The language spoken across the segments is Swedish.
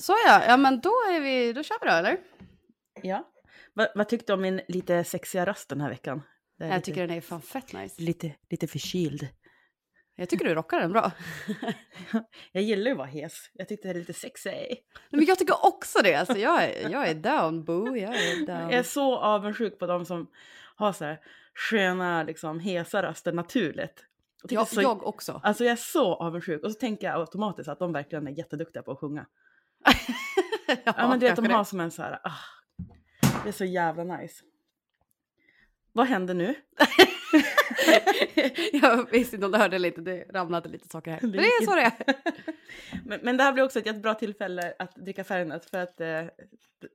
Så ja, ja men då är vi, då kör vi då eller? Ja. Va, vad tyckte du om min lite sexiga röst den här veckan? Jag lite, tycker den är fan fett nice. lite, lite förkyld. Jag tycker du rockar den bra. Jag gillar ju att vara hes. Jag tyckte det är lite sexy. Men jag tycker också det, alltså jag är, jag är down boo, jag är down. Jag är så avundsjuk på de som har så här sköna, liksom hesa röster naturligt. Jag, Jag, så, jag också. Alltså jag är så avundsjuk och så tänker jag automatiskt att de verkligen är jätteduktiga på att sjunga. Ja, men du vet, de har som en så här, ah, det är så jävla nice. Vad händer nu? jag visste inte om du hörde lite, det ramlade lite saker här. Men det är så det är. men, men det här blir också ett jättebra tillfälle att dricka Fernet för att eh,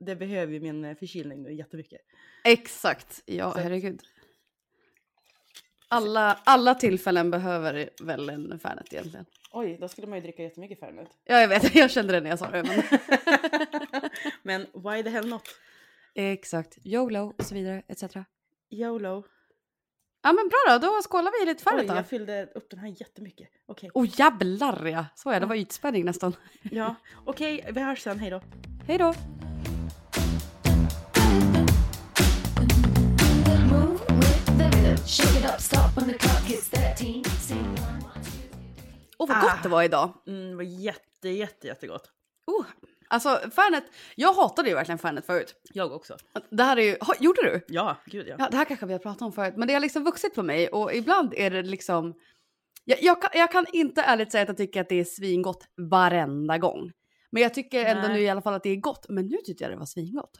det behöver ju min eh, förkylning nu jättemycket. Exakt, ja Så- herregud. Alla, alla tillfällen behöver väl en Fernet egentligen. Oj, då skulle man ju dricka jättemycket Fernet. Ja jag vet, jag kände det när jag sa det. Men... Men why the hell not? Exakt, YOLO och så vidare etc. YOLO. Ja men bra då, då skålar vi i lite Fernet Oj, då. jag fyllde upp den här jättemycket. Okej. Åh oh, jävlar ja, så ja, det var ytspänning nästan. Ja, okej, vi hörs sen, hej då. Hej då. Two. Åh vad gott Ah. det var idag. Mm, det var jätte, jätte, jättegott. Oh, alltså Fernet, jag hatade ju verkligen Fernet förut. Jag också. Det här är ju, ha, gjorde du? Ja, gud ja. Ja, det här kanske vi har pratat om förut, men det har liksom vuxit på mig och ibland är det liksom... Jag, jag, kan, jag kan inte ärligt säga att jag tycker att det är svingott varenda gång. Men jag tycker ändå Nej. nu i alla fall att det är gott. Men nu tyckte jag det var svingott.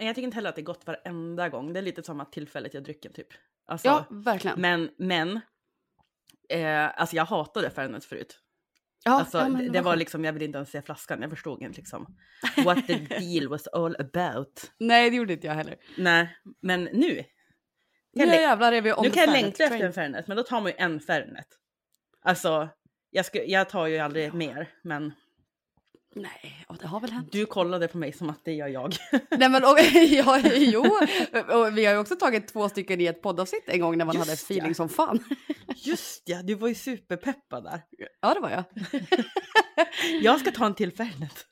Jag tycker inte heller att det är gott varenda gång. Det är lite samma tillfället jag dricker typ. Alltså, Ja, verkligen. Men, men. Eh, alltså jag hatade Fernet förut. ja, Alltså, ja, det, det var liksom, jag ville inte ens se flaskan. Jag förstod inte liksom what the deal was all about. Nej, det gjorde inte jag heller. Nej, men nu. Nu jävlar är vi on nu kan jag längta efter en Fernet, men då tar man ju en Fernet. Alltså, jag, ska, jag tar ju aldrig mer, men Nej, och det har väl hänt. du kollade på mig som att det gör jag. Nej men och, ja, jo, och vi har ju också tagit två stycken i ett poddavsnitt en gång när man Just hade feeling ja. som fan. Just ja, du var ju superpeppad där. Ja, det var jag. Jag ska ta en till Fernet.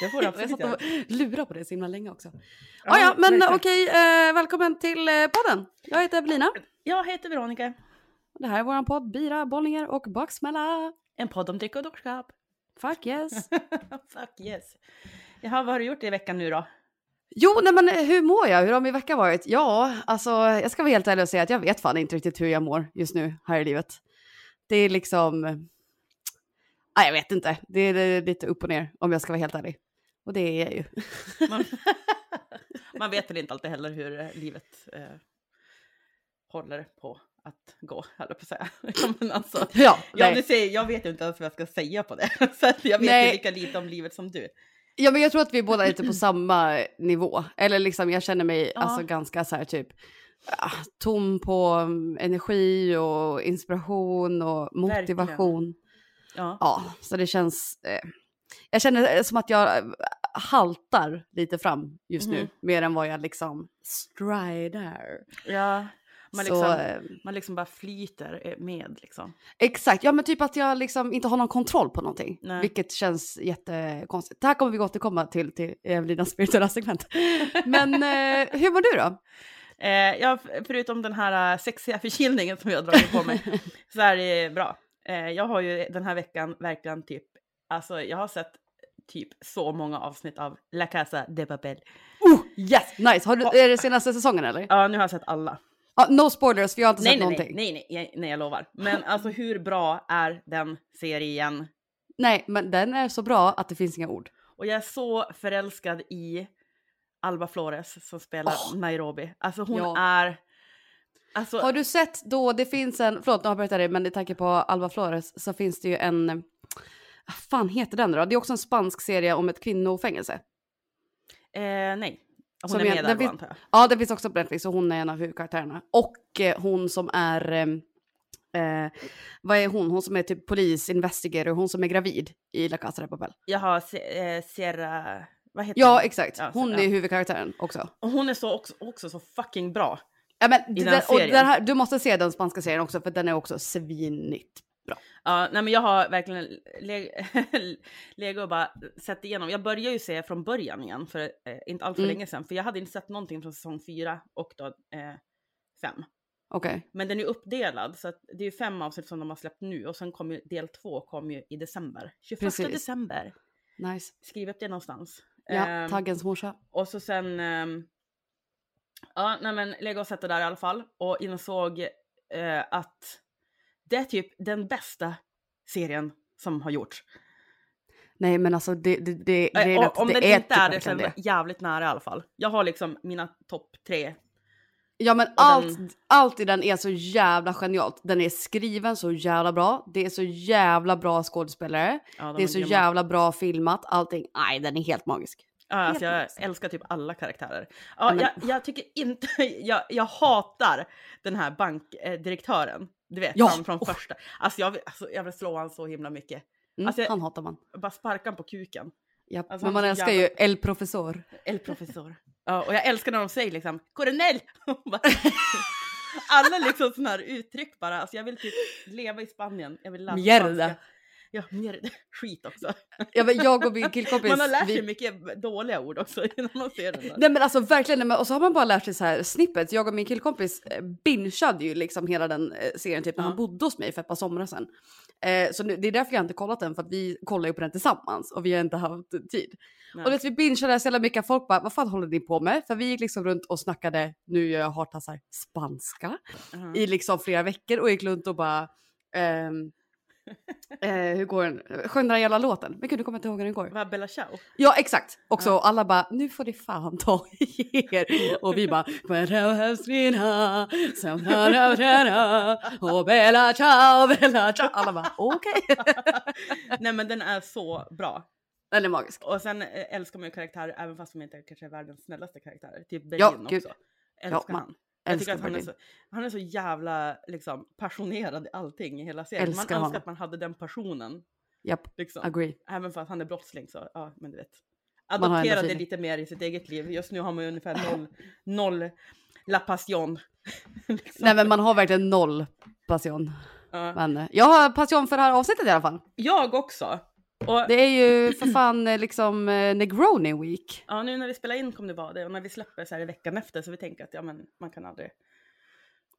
Det får du Jag absolut satt göra. och lurade på det så himla länge också. Ja, Ja, ja, men okej, eh, välkommen till eh, podden. Jag heter Evelina. Jag heter Veronica. Det här är våran podd Bira, Bollinger och Baksmälla. En podd om dryck och dårskap. Fuck yes. Fuck yes. Jaha, vad har du gjort i veckan nu då? Jo, nej men eh, hur mår jag? Hur har min vecka varit? Ja, alltså jag ska vara helt ärlig och säga att jag vet fan inte riktigt hur jag mår just nu här i livet. Det är liksom... Nej, jag vet inte. Det är, det är lite upp och ner om jag ska vara helt ärlig. Och det är jag ju. Man, man vet väl inte alltid heller hur eh, livet eh, håller på att gå, höll jag på att säga. Men alltså, Ja, ja, nej. du ser, jag vet ju inte ens vad jag ska säga på det. Så jag vet Nej. ju lika lite om livet som du. Ja, men jag tror att vi båda är lite på samma nivå. Eller liksom, jag känner mig Ja. alltså ganska så här typ ah, tom på mm, energi och inspiration och motivation. Ja. Ja, så det känns... Eh, jag känner eh, som att jag eh, haltar lite fram just nu. Mhm. Mer än vad jag liksom stridar. ja. Man, så, liksom, eh, man liksom bara flyter eh, med liksom. exakt, ja men typ att jag liksom inte har någon kontroll på någonting. Nej. Vilket känns jättekonstigt. Det här kommer vi återkomma till, till Evelinas spirituella segment. Men eh, hur mår du då? Eh, ja, förutom den här eh, sexiga förkylningen som jag dragit på mig så är det bra. Eh, jag har ju den här veckan verkligen typ, alltså jag har sett typ så många avsnitt av La Casa de Papel. Oh, yes, nice. Har du, är det senaste säsongen eller? Ja, nu har jag sett alla. Ah, no spoilers, för jag har inte Nej, sett nej, någonting. nej, nej, nej, nej, jag lovar. Men alltså hur bra är den serien? Nej, men den är så bra att det finns inga ord. Och jag är så förälskad i Alba Flores som spelar Åh. Nairobi. Alltså hon Ja. är... Alltså, Har du sett då, det finns en, förlåt nu avbryter jag dig, men i tanke på Alba Flores så finns det ju en, vad fan heter den då? Det är också en spansk serie om ett kvinnofängelse. eh, nej. Hon Som är med där antar jag. Ja, det finns också på Netflix och hon är en av huvudkaraktärerna. Och eh, hon som är, eh, eh, vad är hon? Hon som är typ polis, investigator, hon som är gravid i La Casa de Papel. Se- eh, Sierra... Vad heter Ja, hon? exakt. Ja, Hon ja. är huvudkaraktären också. Och hon är så också, också så fucking bra. Ja, men den den här, du måste se den spanska serien också för den är också svinnytt Ja, nej men jag har verkligen le- legat och bara sett igenom. Jag började ju se från början igen för eh, inte allt för Mm. länge sedan. För jag hade inte sett någonting från säsong fyra och då eh, fem. Okej. Men den är uppdelad så det är ju fem avsnitt som de har släppt nu och sen kommer ju del två kommer ju i december. 21 Precis. december. Nice. Skriv upp det någonstans. Ja, Ehm, taggens morsa. och så sen, ehm, ja nej men lägga och sätta där i alla fall och insåg eh, att det är typ den bästa serien som har gjorts. Nej men alltså det, det, det, Eh, grejen är om det den är inte typ är det så är den jävligt nära i alla fall. Jag har liksom mina topp tre. Ja men den- allt, allt i den är så jävla genialt. Den är skriven så jävla bra. Det är så jävla bra skådespelare. Ja, de Det är så grymma. jävla bra filmat. Allting. Nej den är helt magisk. Ja, alltså jag Helt älskar typ alla karaktärer. Ja, men- jag, jag tycker inte, jag, jag hatar den här bankdirektören. Du vet, Ja, han från oh. första. Alltså jag, alltså jag vill slå honom så himla mycket. Mm, Alltså, jag- han hatar man. Bara sparka på kuken. Japp. alltså, men han man älskar jävla- ju El Professor. El professor. Ja, och jag älskar när de säger liksom coronel. Bara- Alla liksom sådana här uttryck bara. Alltså jag vill typ leva i Spanien. Jag vill lära mig Mierda. spanska. Ja, mierda. Skit också. Ja, men jag och min killkompis. Man har lärt sig vi... mycket dåliga ord också innan man ser den där. Nej men alltså verkligen, och så har man bara lärt sig så här snippets. Jag och min killkompis eh, bingeade ju liksom hela den eh, serien typ när Ja. han bodde hos mig för ett par somrar sedan. Eh, så nu, det är därför jag inte kollat den för att vi kollar ju på den tillsammans och vi har inte haft tid. Nej. Och det, vi bingeade så jävla mycket att folk bara, vad fan håller ni på med? För vi gick liksom runt och snackade, nu gör jag hartassar, spanska Mhm. i liksom flera veckor och gick runt och bara ehm, eh, hur går den? Sjöng den jävla låten? Men gud, nu kommer jag inte ihåg hur den går. Vad Bella Ciao? Ja, exakt. Och så Ja. alla bara, nu får det fan ta er. Och vi bara, "Buenos dias, och bella ciao, bella ciao. Alla bara, okej. Nej men den är så bra. Den är magisk. Och sen eh, älskar man ju karaktärer även fast de inte kanske är världens snällaste karaktärer. Typ Ja, Berlin gud. också. Älskar man han. Jag tycker att han är, så, han är så jävla liksom, passionerad i allting i hela serien. Älskar man önskar honom. att man hade den passionen. Japp, Liksom. agree. Även fast han är brottsling så, ja men du vet. Man har ändå Adoptera det feeling. lite mer i sitt eget liv. Just nu har man ju ungefär noll, noll la passion. liksom. Nej men man har verkligen noll passion. Ja. Men eh, jag har passion för det här avsnittet i alla fall. Jag också. Och Det är ju för fan eh, liksom eh, Negroni Week. ja, nu när vi spelar in kommer det vara det och när vi släpper så här i veckan efter så vi tänker att ja men man kan aldrig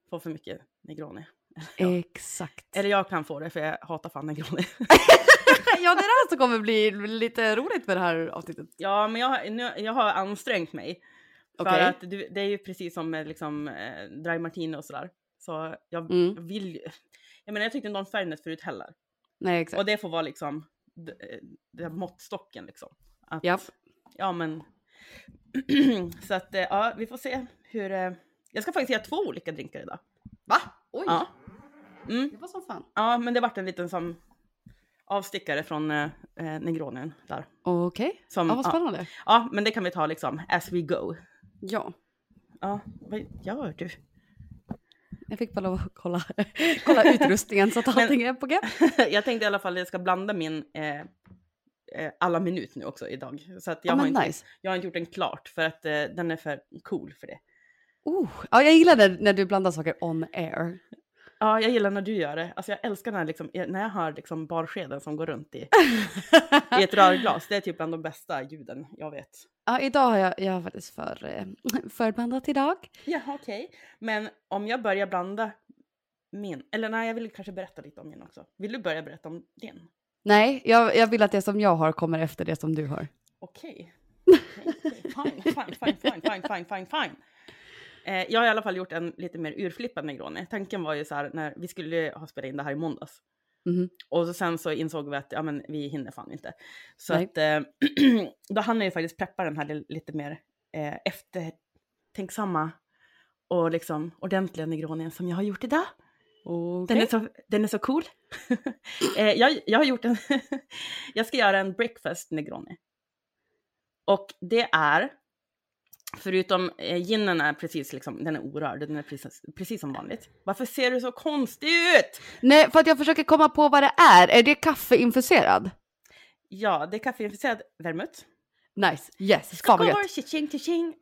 få för mycket Negroni. Ja. Exakt. Eller jag kan få det för jag hatar fan Negroni. ja det är det här som kommer bli lite roligt med det här avsnittet. ja men jag, nu, jag har ansträngt mig. För Okej. att du, det är ju precis som med liksom eh, Dry Martini och sådär. Så jag Mm. vill ju, jag menar jag tyckte inte om Fernet förut heller. Nej exakt. Och det får vara liksom den måttstocken liksom. Att, Japp. Ja men. så att eh, ja, vi får se hur. eh, Jag ska faktiskt göra två olika drinkar idag. Va? Oj, Ja. Mm. det var som fan. Ja, men det vart en liten som avstickare från eh, eh, Negronin där. Okej, Som, ja, vad ja, spännande. ja, men det kan vi ta liksom as we go. Ja, Ja, vad gör du? Jag fick bara lov att kolla, kolla utrustningen så att Men- allting är på g. jag tänkte i alla fall att jag ska blanda min eh, eh, alla minut nu också idag. Så att jag, Ja, har inte, nice. jag har inte gjort den klart för att eh, den är för cool för det. Oh, ja, jag gillar det när du blandar saker on air. Ja, jag gillar när du gör det. Alltså jag älskar när, liksom, när jag hör liksom barskeden som går runt i, i ett rörglas. Det är typ bland de bästa ljuden jag vet. Ja, idag har jag, jag har faktiskt för, eh, förblandat idag. Ja, okej. Men om jag börjar blanda min, eller nej, jag vill kanske berätta lite om min också. Vill du börja berätta om din? Nej, jag, jag vill att det som jag har kommer efter det som du har. Okej. Okej, okej. Fine, fine, fine, fine, fine, fine, fine, fine. Eh, jag har i alla fall gjort en lite mer urflippad Negroni. Tanken var ju så här när vi skulle ha spelat in det här i måndags. Mhm. Och så sen så insåg vi att ja, men vi hinner fan inte. Så Nej. att eh, då hann jag ju faktiskt preppa den här li- lite mer eh, eftertänksamma och liksom ordentliga Negronin som jag har gjort idag. Den, är så, den är så cool. eh, jag, jag har gjort en... jag ska göra en breakfast Negroni. Och det är, förutom eh, ginen är precis liksom, den är orörd, den är precis, precis som vanligt. Varför ser du så konstig ut? Nej, för att jag försöker komma på vad det är. Är det kaffeinfuserad? Ja, det är kaffeinfuserad vermouth. Nice, yes, fan vad gött.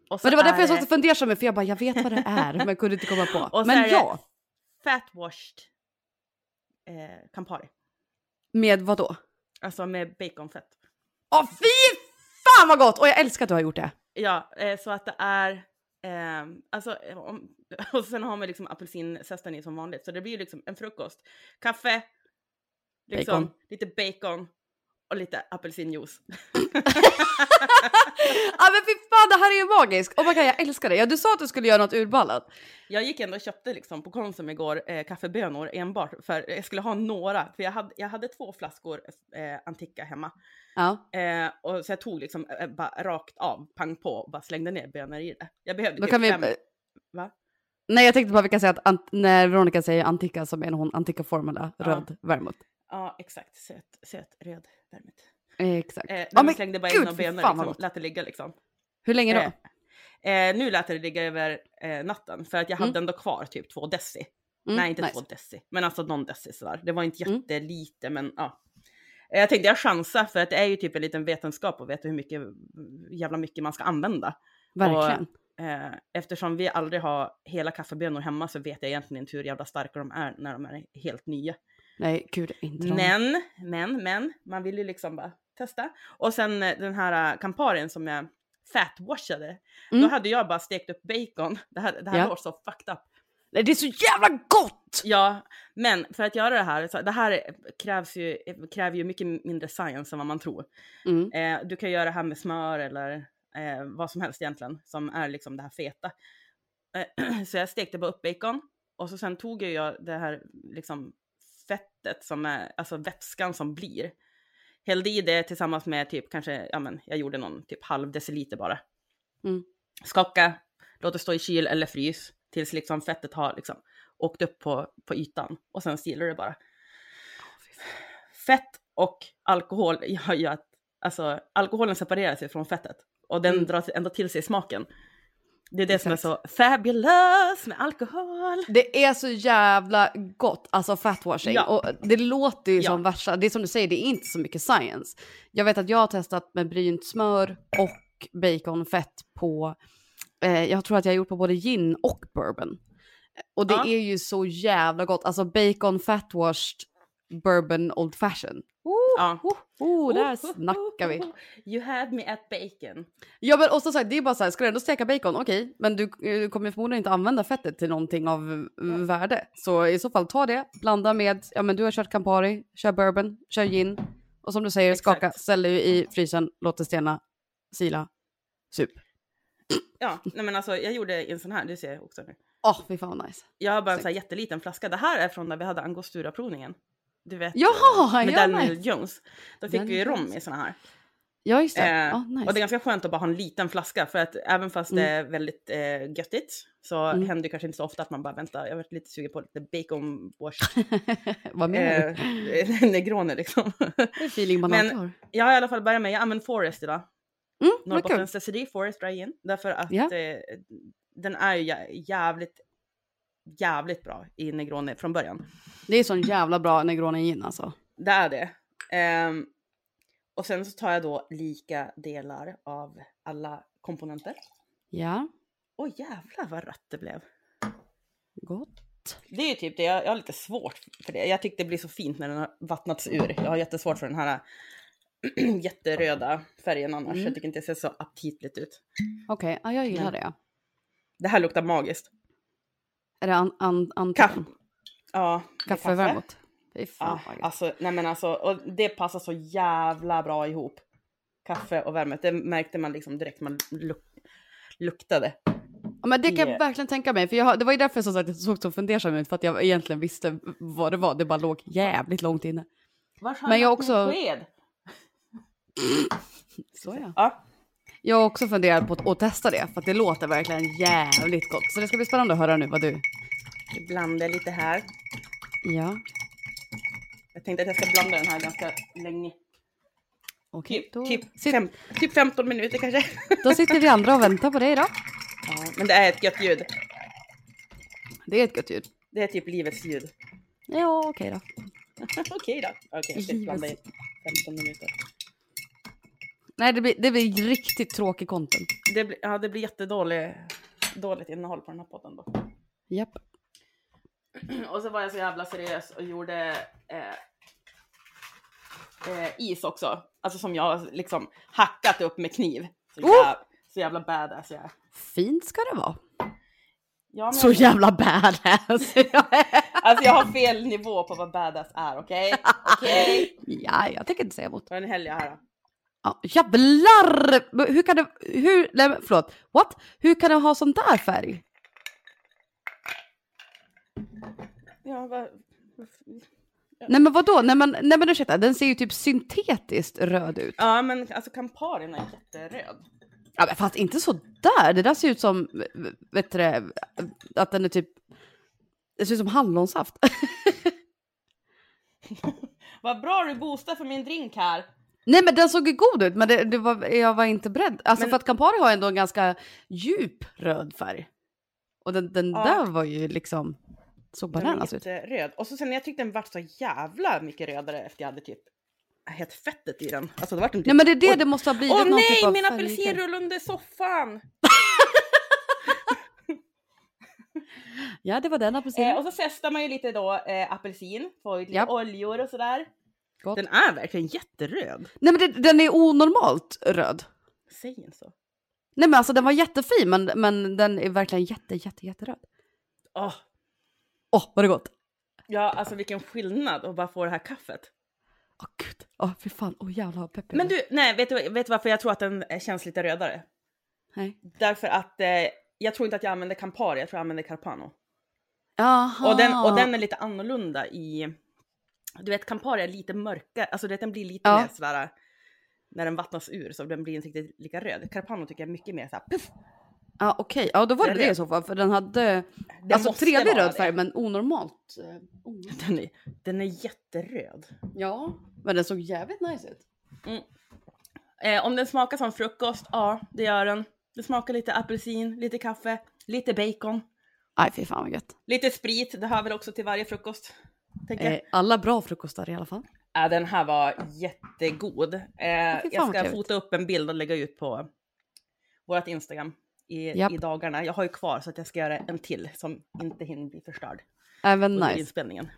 Och så Men det var därför är jag satt och funderade mig, för jag bara, jag vet vad det är, men kunde inte komma på. Men ja, fat washed eh, Campari. Med vad då? Alltså med baconfett. Åh fy fan vad gott! Och jag älskar att du har gjort det. Ja, eh, så att det är, eh, alltså, eh, om, och sen har man liksom apelsinzesten i som vanligt. Så det blir liksom en frukost. Kaffe, liksom, Bacon. lite bacon och lite apelsinjuice. Ja men fy fan det här är ju magiskt! Oh my God, jag älskar det. Ja du sa att du skulle göra något urballat. Jag gick ändå och köpte liksom på Konsum igår eh, kaffebönor enbart för jag skulle ha några. För jag hade, jag hade två flaskor eh, Antica hemma. Ja. Eh, och så jag tog liksom eh, bara rakt av, pang på och bara slängde ner bönor i det. Jag behövde Då typ kan vi... fem. Va? Nej jag tänkte bara vi kan säga att när Veronica säger Antica så menar hon Antica Formula, Ja. röd vermouth. Ja, exakt. Söt, söt röd värmet. Exakt. Eh, Ja, men slängde bara gud, in och vad liksom, lät det ligga liksom. Hur länge då? Eh, eh, nu lät det ligga över eh, natten för att jag hade Mm. ändå kvar typ två deci. Mm, Nej, inte nice. två deci, men alltså någon deci sådär. Det var inte Mm. jättelite, men ja. Eh, Jag tänkte jag chansar för att det är ju typ en liten vetenskap att veta hur mycket, jävla mycket man ska använda. Verkligen. Eh, eftersom vi aldrig har hela kaffebönor hemma så vet jag egentligen inte hur jävla starka de är när de är helt nya. Nej gud inte de. Men, men, men, man vill ju liksom bara testa. Och sen eh, den här uh, Camparien som jag fatwashade, Mm. då hade jag bara stekt upp bacon. Det här, det här Ja. var så fucked up. Nej det är så jävla gott! Ja, men för att göra det här, så det här krävs ju, kräver ju mycket mindre science än vad man tror. Mm. Eh, du kan göra det här med smör eller eh, vad som helst egentligen, som är liksom det här feta. Eh, så jag stekte bara upp bacon och så sen tog jag det här liksom fettet som är, alltså vätskan som blir. Hällde i det tillsammans med typ kanske, ja men jag gjorde någon typ halv deciliter bara. Mm. Skaka, låt det stå i kyl eller frys tills liksom fettet har liksom åkt upp på, på ytan och sen silar det bara. Fett och alkohol gör ju att alltså, alkoholen separerar sig från fettet och den Mm. drar ändå till sig smaken. Det är det som är Exakt. så fabulous med alkohol. Det är så jävla gott, alltså fatwashing. Ja. Och det låter ju Ja. som värsta, det är som du säger, det är inte så mycket science. Jag vet att jag har testat med brynt smör och baconfett på, eh, jag tror att jag har gjort på både gin och bourbon. Och det Ja. är ju så jävla gott, alltså bacon fatwashed bourbon old fashion. Oh, Ja. oh, oh, där snackar vi. You had me at bacon. Ja men och som sagt, det är bara så här, ska du ändå steka bacon, okej, men du, du kommer förmodligen inte använda fettet till någonting av eh, värde. Så i så fall ta det, blanda med, ja men du har kört Campari, kör bourbon, kör gin. Och som du säger, Exakt. skaka, ställ i frysen, låt det stelna, sila, sup. Ja, nej men alltså jag gjorde en sån här, det ser också nu. Åh, fy fan nice. Jag har bara en sån här jätteliten flaska. Det här är från när vi hade Angostura-provningen. Du vet, Jaha, med Daniel nice. Jones. Då fick vi rom i såna här. Ja just det, Eh, ja, nice. Och det är ganska skönt att bara ha en liten flaska för att även fast det är väldigt eh, göttigt så Mm. händer det kanske inte så ofta att man bara väntar. Jag har varit lite sugen på lite bacon wash. vad menar eh, du? Negroni liksom. Det är feeling man men- har. jag har i alla fall börjat med, jag använder Forest idag. Mm. Norrbottens Decidi Forest Dry In. Därför att Ja. eh, den är ju jä- jävligt, jävligt bra i Negroni från början. Det är sån jävla bra Negroni gin alltså. Det är det. Ehm, och sen så tar jag då lika delar av alla komponenter. Ja, Åh jävlar vad rött det blev. gott. Det är ju typ det, jag, jag har lite svårt för det. Jag tycker det blir så fint när den har vattnats ur. Jag har jättesvårt för den här jätteröda färgen annars. Mm. Jag tycker inte det ser så aptitligt ut. Okej, ja, jag gillar Men- det. Det här luktar magiskt. Är det an, an, an, Kaffe. Ja, Kaffevärmot. Fy fan Ja, vad alltså, nej men alltså, och det passar så jävla bra ihop. Kaffe och värme, det märkte man liksom direkt man luk luktade. Ja, men det kan jag verkligen tänka mig. För jag, har- det var ju därför som sagt jag såg så fundersam ut. För att jag egentligen visste vad det var. Det bara låg jävligt långt inne. Var har Men jag också- sked? Så ja. Ja, Jag har också funderat på att, att testa det. För det låter verkligen jävligt gott. Så det ska bli spännande att höra nu vad du... vi blandar lite här. Ja, Jag tänkte att jag ska blanda den här ganska länge. okej. Typ, Då, typ, fem, typ 15 minuter kanske. då sitter vi andra och väntar på dig då. Ja, men det är ett gött ljud. Det är ett gött ljud. Det är typ livets ljud. Ja, okej då. Okej då. Okej, jag Livets- blanda i 15 minuter. Nej, det blir, det blir riktigt tråkig content. Det blir, ja, det blir jättedåligt dåligt innehåll på den här podden då. Japp. och så var jag så jävla seriös och gjorde eh, eh, is också. Alltså som jag liksom hackat upp med kniv. Så, Oh! jävla, så jävla badass jag är. Fint ska det vara. Ja, men, Så jävla badass. Alltså jag har fel nivå på vad badass är, okej? Okej? ja, jag tänker inte säga emot. Ta en helg här då. Ja, jävlar! Hur kan det, hur, nej förlåt, what? Hur kan det ha sån där färg? Ja, vad... Nej men vadå? Nej men, nej men ursäkta, den ser ju typ syntetiskt röd ut. Ja, men alltså Camparien är jätteröd. Ja men fast inte så där. det där ser ut som, vet du det, att den är typ, det ser ut som hallonsaft. Vad bra du boostar för min drink här. Nej men den såg ju god ut men det, det var, jag var inte beredd. Alltså Men- för att Campari har ändå en ganska djup röd färg. Och den, den Ja. där var ju liksom, såg bananas ut. jätteröd. Och så sen jag tyckte den vart så jävla mycket rödare efter jag hade typ hett fettet i den. Alltså det vart en typ... Nej men det är det Oj. det måste ha blivit. Åh nej, typ min apelsinrulle under soffan! Ja det var den apelsinen. Eh, och så festar man ju lite då eh, apelsin, får ju lite Japp. oljor och sådär. Gott. Den är verkligen jätteröd. Nej men det, den är onormalt röd. Säg inte så. Nej men alltså den var jättefin men, men den är verkligen jätte jätte jätteröd. Åh, Åh vad det gott. ja, alltså vilken skillnad att bara få det här kaffet. Åh gud. Åh fy fan. Åh jävlar vad peppig Men du, nej, vet du, vet du varför jag tror att den känns lite rödare? Nej. Därför att eh, jag tror inte att jag använder Campari, jag tror jag använder Carpano. Jaha. Och den, och den är lite annorlunda i... Du vet, Campari är lite mörkare, alltså du vet, den blir lite Ja. mer sådär... När den vattnas ur så den blir inte riktigt lika röd. Carpano tycker jag är mycket mer såhär puff. Ja okej. Ja då var det det i så fall. För den hade Den alltså trevlig röd färg det. men onormalt. onormalt. Den är, den är jätteröd. Ja. Men den såg jävligt nice ut. Eh, om den smakar som frukost, ja det gör den. Det smakar lite apelsin, lite kaffe, lite bacon, Nej fy fan vad gött. lite sprit. Det hör väl också till varje frukost. Eh, alla bra frukostar i alla fall. Ja, den här var jättegod. Eh, jag ska fota upp en bild och lägga ut på vårt Instagram i, Japp. i dagarna. Jag har ju kvar så att jag ska göra en till som inte hinner bli förstörd Även nice. inspelningen.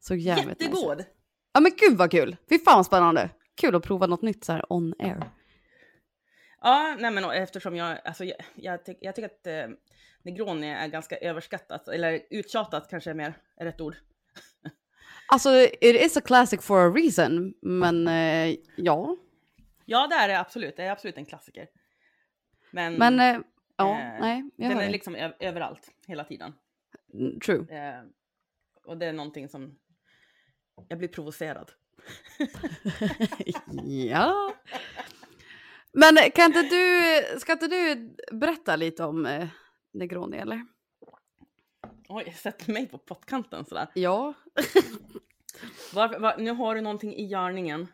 Såg jävligt nice. Jättegod! Ja men gud vad kul. Fy fan vad spännande. Kul att prova något nytt så här on air. Ja, nej men eftersom jag, alltså jag, jag, tyck, jag tycker att eh, Negroni är ganska överskattat, eller uttjatat kanske är mer är rätt ord. Alltså it is a classic for a reason. Men eh, ja. Ja, det är det absolut. Det är absolut en klassiker. Men, Men eh, ja, Eh, nej. Jag den är dig. liksom ö- överallt, hela tiden. Mm, True. Eh, och det är någonting som jag blir provocerad. ja. Men kan inte du, ska inte du berätta lite om eh, Negroni eller? Oj, sätter mig på pottkanten sådär. Ja. Var, var, nu har du någonting i görningen.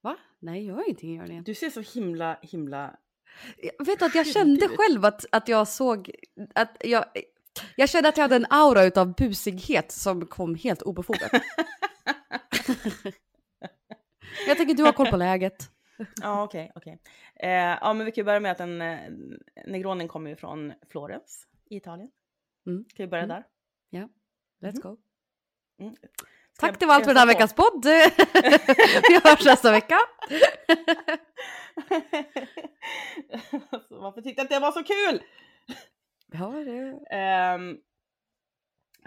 Va? Nej, jag har ingenting i görningen. Du ser så himla, himla... Jag vet att jag kände själv att, att jag såg att jag, jag kände att jag hade en aura utav busighet som kom helt obefogat. jag tänker du har koll på läget. Ja, okej, okej. Eh, ja, men vi kan ju börja med att den, eh, Negronin kommer ju från Florens i Italien. Mm. Kan vi börja Mm. där? Let's go. Mm. Tack, det var allt för den här veckans podd. Vi hörs nästa vecka. alltså, varför tyckte jag att det var så kul? Ja, det... Ehm,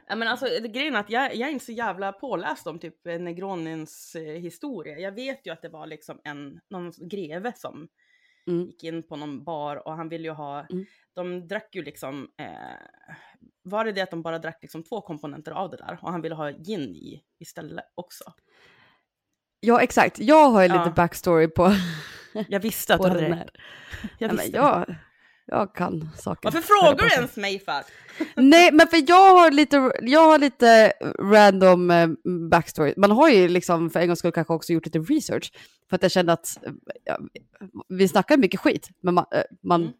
ja, men alltså, grejen är att jag, jag är inte så jävla påläst om typ eh, Negronins eh, historia. Jag vet ju att det var liksom en, någon greve som Mm. gick in på någon bar och han ville ju ha, Mm. de drack ju liksom, eh, var det det att de bara drack liksom två komponenter av det där och han ville ha gin i istället också. Ja, exakt. Jag har ju lite Ja. backstory på, Jag visste att du hade det. Jag visste det. jag, jag kan saker. Varför frågar du ens mig för? Nej, men för jag har lite, jag har lite random eh, backstory. Man har ju liksom för en gångs skull kanske också gjort lite research. För att jag kände att eh, ja, vi snackar mycket skit, men man, eh, man Mm.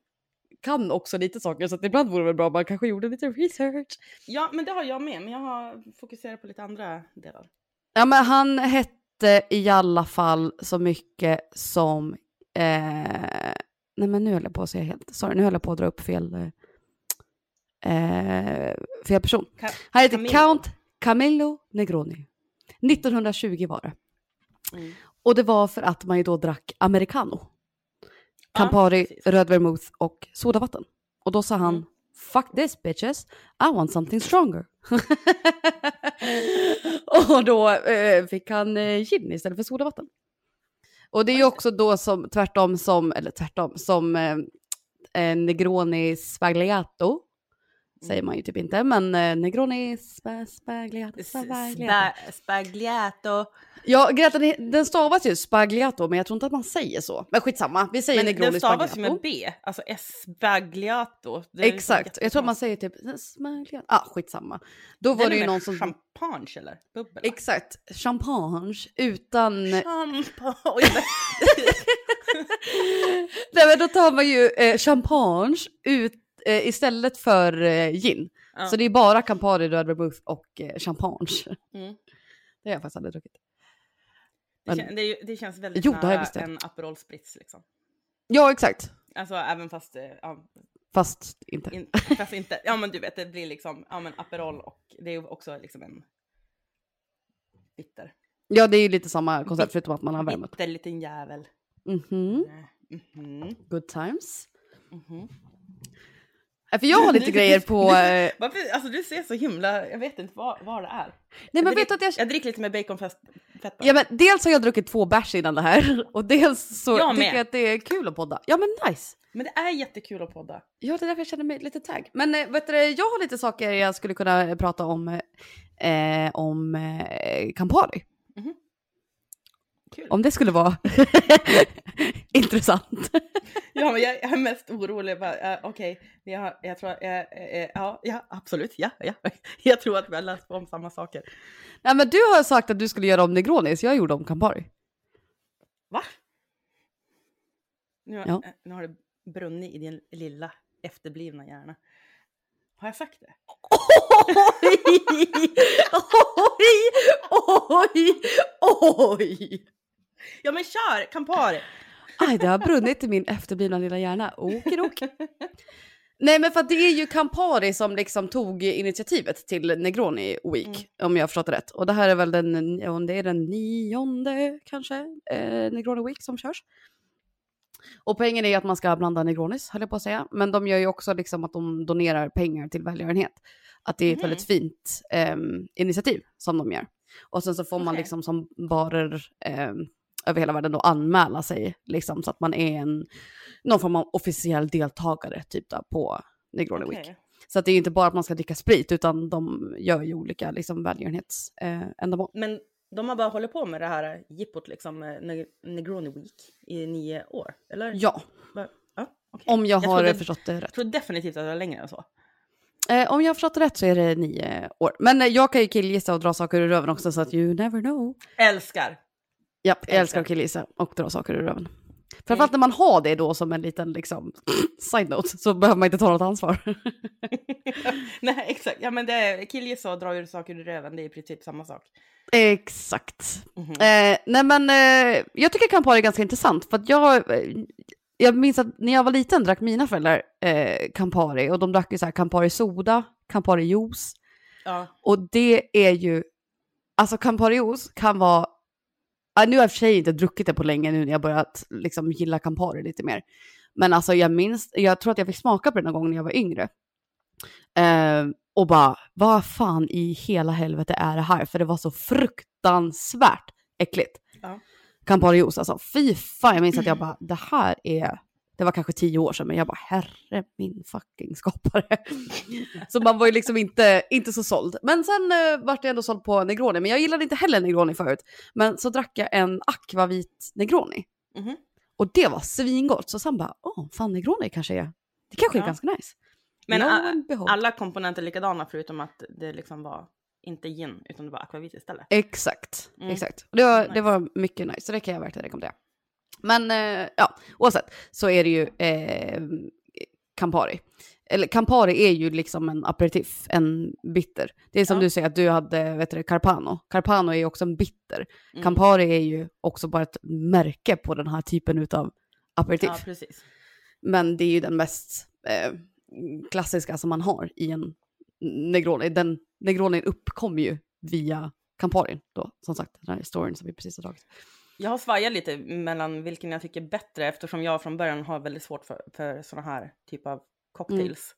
Kan också lite saker. Så att ibland vore det väl bra om man kanske gjorde lite research. Ja, men det har jag med, men jag har fokuserat på lite andra delar. Ja, men han hette i alla fall så mycket som... Eh, nej, men nu höll jag på att säga helt... Sorry, nu höll jag på att dra upp fel... Eh, fel person. Ka- Han heter Camillo. Count Camillo Negroni. 1920 var det. Mm. Och det var för att man ju då drack americano. Campari, precis. röd vermouth och sodavatten. Och då sa han Mm. Fuck this bitches, I want something stronger. och då eh, fick han eh, gin istället för sodavatten. Och det är ju också då som tvärtom som, eller tvärtom, som eh, Negroni Sbagliato. Säger man ju typ inte, men eh, Negroni spa, Sbagliato. Sbagliato. Spa- Spagliato. Ja, Greta, den- den stavas ju Spagliato, men jag tror inte att man säger så. Men skitsamma, vi säger Men Negroni den stavas ju med B, alltså Spagliato. Liksom Exakt, jag tror att man säger typ Spagliato. Ah, skitsamma. Då var det ju någon som... Champagne eller? Bubbel? Exakt, champagne utan... Champagne. Nej men då tar man ju eh, champagne ut, eh, istället för eh, gin. Ja. Så det är bara Campari, röd och eh, champagne. Mm. Det har jag faktiskt aldrig druckit. Det, Men- kän- det, är ju- det känns väldigt Jo, det nära det. en Aperol Spritz liksom. Ja, exakt. Alltså även fast, eh, ja, Fast inte. in, fast inte, ja men du vet det blir liksom, ja men Aperol och det är också liksom en bitter, Ja, det är ju lite samma koncept förutom att man har värmet. bitter liten jävel. Mhm, Mhm, good times. mhm. Ja, För jag har lite grejer på... Eh, Varför, alltså du ser så himla, jag vet inte vad, vad det är. nej men jag, vet drick, att jag... jag dricker lite med baconfett. Ja men dels har jag druckit två bärs innan det här och dels så Jag tycker jag att det är kul att podda. Ja men nice. Men det är jättekul att podda. Ja det är därför jag känner mig lite tagg. Men eh, vet du, jag har lite saker jag skulle kunna prata om eh, om eh, Campari. Kul. Om det skulle vara intressant. Ja, men jag, är mest orolig. bara, eh, Okej, jag, jag tror, eh, eh, ja, ja, absolut, ja, ja. Jag tror att vi har läst om samma saker. Nej men du har sagt att du skulle göra om Negroni så jag gjorde om Campari. Va? Nu, har- Ja. eh, nu har det brunnit i din lilla efterblivna hjärna. Har jag sagt det? oj, oj, oj. Ja men kör, Campari! Aj, det har brunnit i min efterblivna lilla hjärna. Okidok. Nej, men för att det är ju Campari som liksom tog initiativet till Negroni Week, Mm. om jag har förstått det rätt. Och det här är väl den, ja, det är den nionde kanske, eh, Negroni Week som körs. Och poängen är att man ska blanda Negronis, höll jag på att säga. Men de gör ju också liksom att de donerar pengar till välgörenhet. Att det är ett Mhm. väldigt fint ehm, initiativ som de gör. Och sen så får man Okej. liksom som barer ehm, över hela världen då anmäla sig liksom så att man är en, någon form av officiell deltagare typ då, på Negroni Week. Okej. Så att det är inte bara att man ska dricka sprit utan de gör ju olika liksom välgörenhetsändamål. Eh. Men de har bara hållit på med det här jippot liksom, eh, Ne- Negroni Week i nio år, eller? ja, Va? ja okej. om jag, har trodde, förstått det rätt. Jag tror definitivt att det var längre än så. Eh, om jag har förstått det rätt så är det nio år. Men eh, jag kan ju killgissa och dra saker ur röven också så att you never know. Älskar! Ja, jag Älskar. att killgissa och dra saker ur röven. Framförallt när man har det då som en liten liksom side-note så behöver man inte ta något ansvar. Nej exakt, ja men det är killgissa och dra ur saker ur röven, det är i princip samma sak. Exakt. Mhm. Eh, nej men eh, jag tycker Campari är ganska intressant för att jag, eh, jag minns att när jag var liten drack mina föräldrar eh, Campari och de drack ju så här Campari soda, Campari juice Ja. och det är ju, alltså Campari juice kan vara, ja, nu har jag för sig inte druckit det på länge nu när jag börjat liksom gilla Campari lite mer. Men alltså jag minns, jag tror att jag fick smaka på det någon gång när jag var yngre. Eh, och bara, vad fan i hela helvete är det här? För det var så fruktansvärt äckligt. Ja. Campari juice alltså, fy fan. Jag minns att jag bara, det här är, det var kanske tio år sedan, men jag bara, herre min fucking skapare. så man var ju liksom inte, inte så såld. Men sen uh, vart jag ändå såld på Negroni, men jag gillade inte heller Negroni förut. Men så drack jag en akvavit Negroni. Mhm. Och det var svingott. Så sen bara, åh, fan Negroni kanske är, det kanske är Ja. ganska nice. Men alla komponenter är likadana förutom att det liksom var inte gin utan det var akvavit istället. Exakt, Mm. exakt. Det, var, Nice. det var mycket nice, så det kan jag verkligen rekommendera. Men eh, ja, oavsett så är det ju eh, Campari. Eller Campari är ju liksom en aperitif, en bitter. Det är som Ja. du säger att du hade, vet du, Carpano. Carpano är ju också en bitter. Mm. Campari är ju också bara ett märke på den här typen av aperitif. Ja, precis. Men det är ju den mest eh, klassiska som man har i en Negroni. Den Negronin uppkom ju via Camparin då, som sagt, den här storyn som vi precis har dragit. Jag har svajat lite mellan vilken jag tycker är bättre eftersom jag från början har väldigt svårt för, för sådana här typ av cocktails.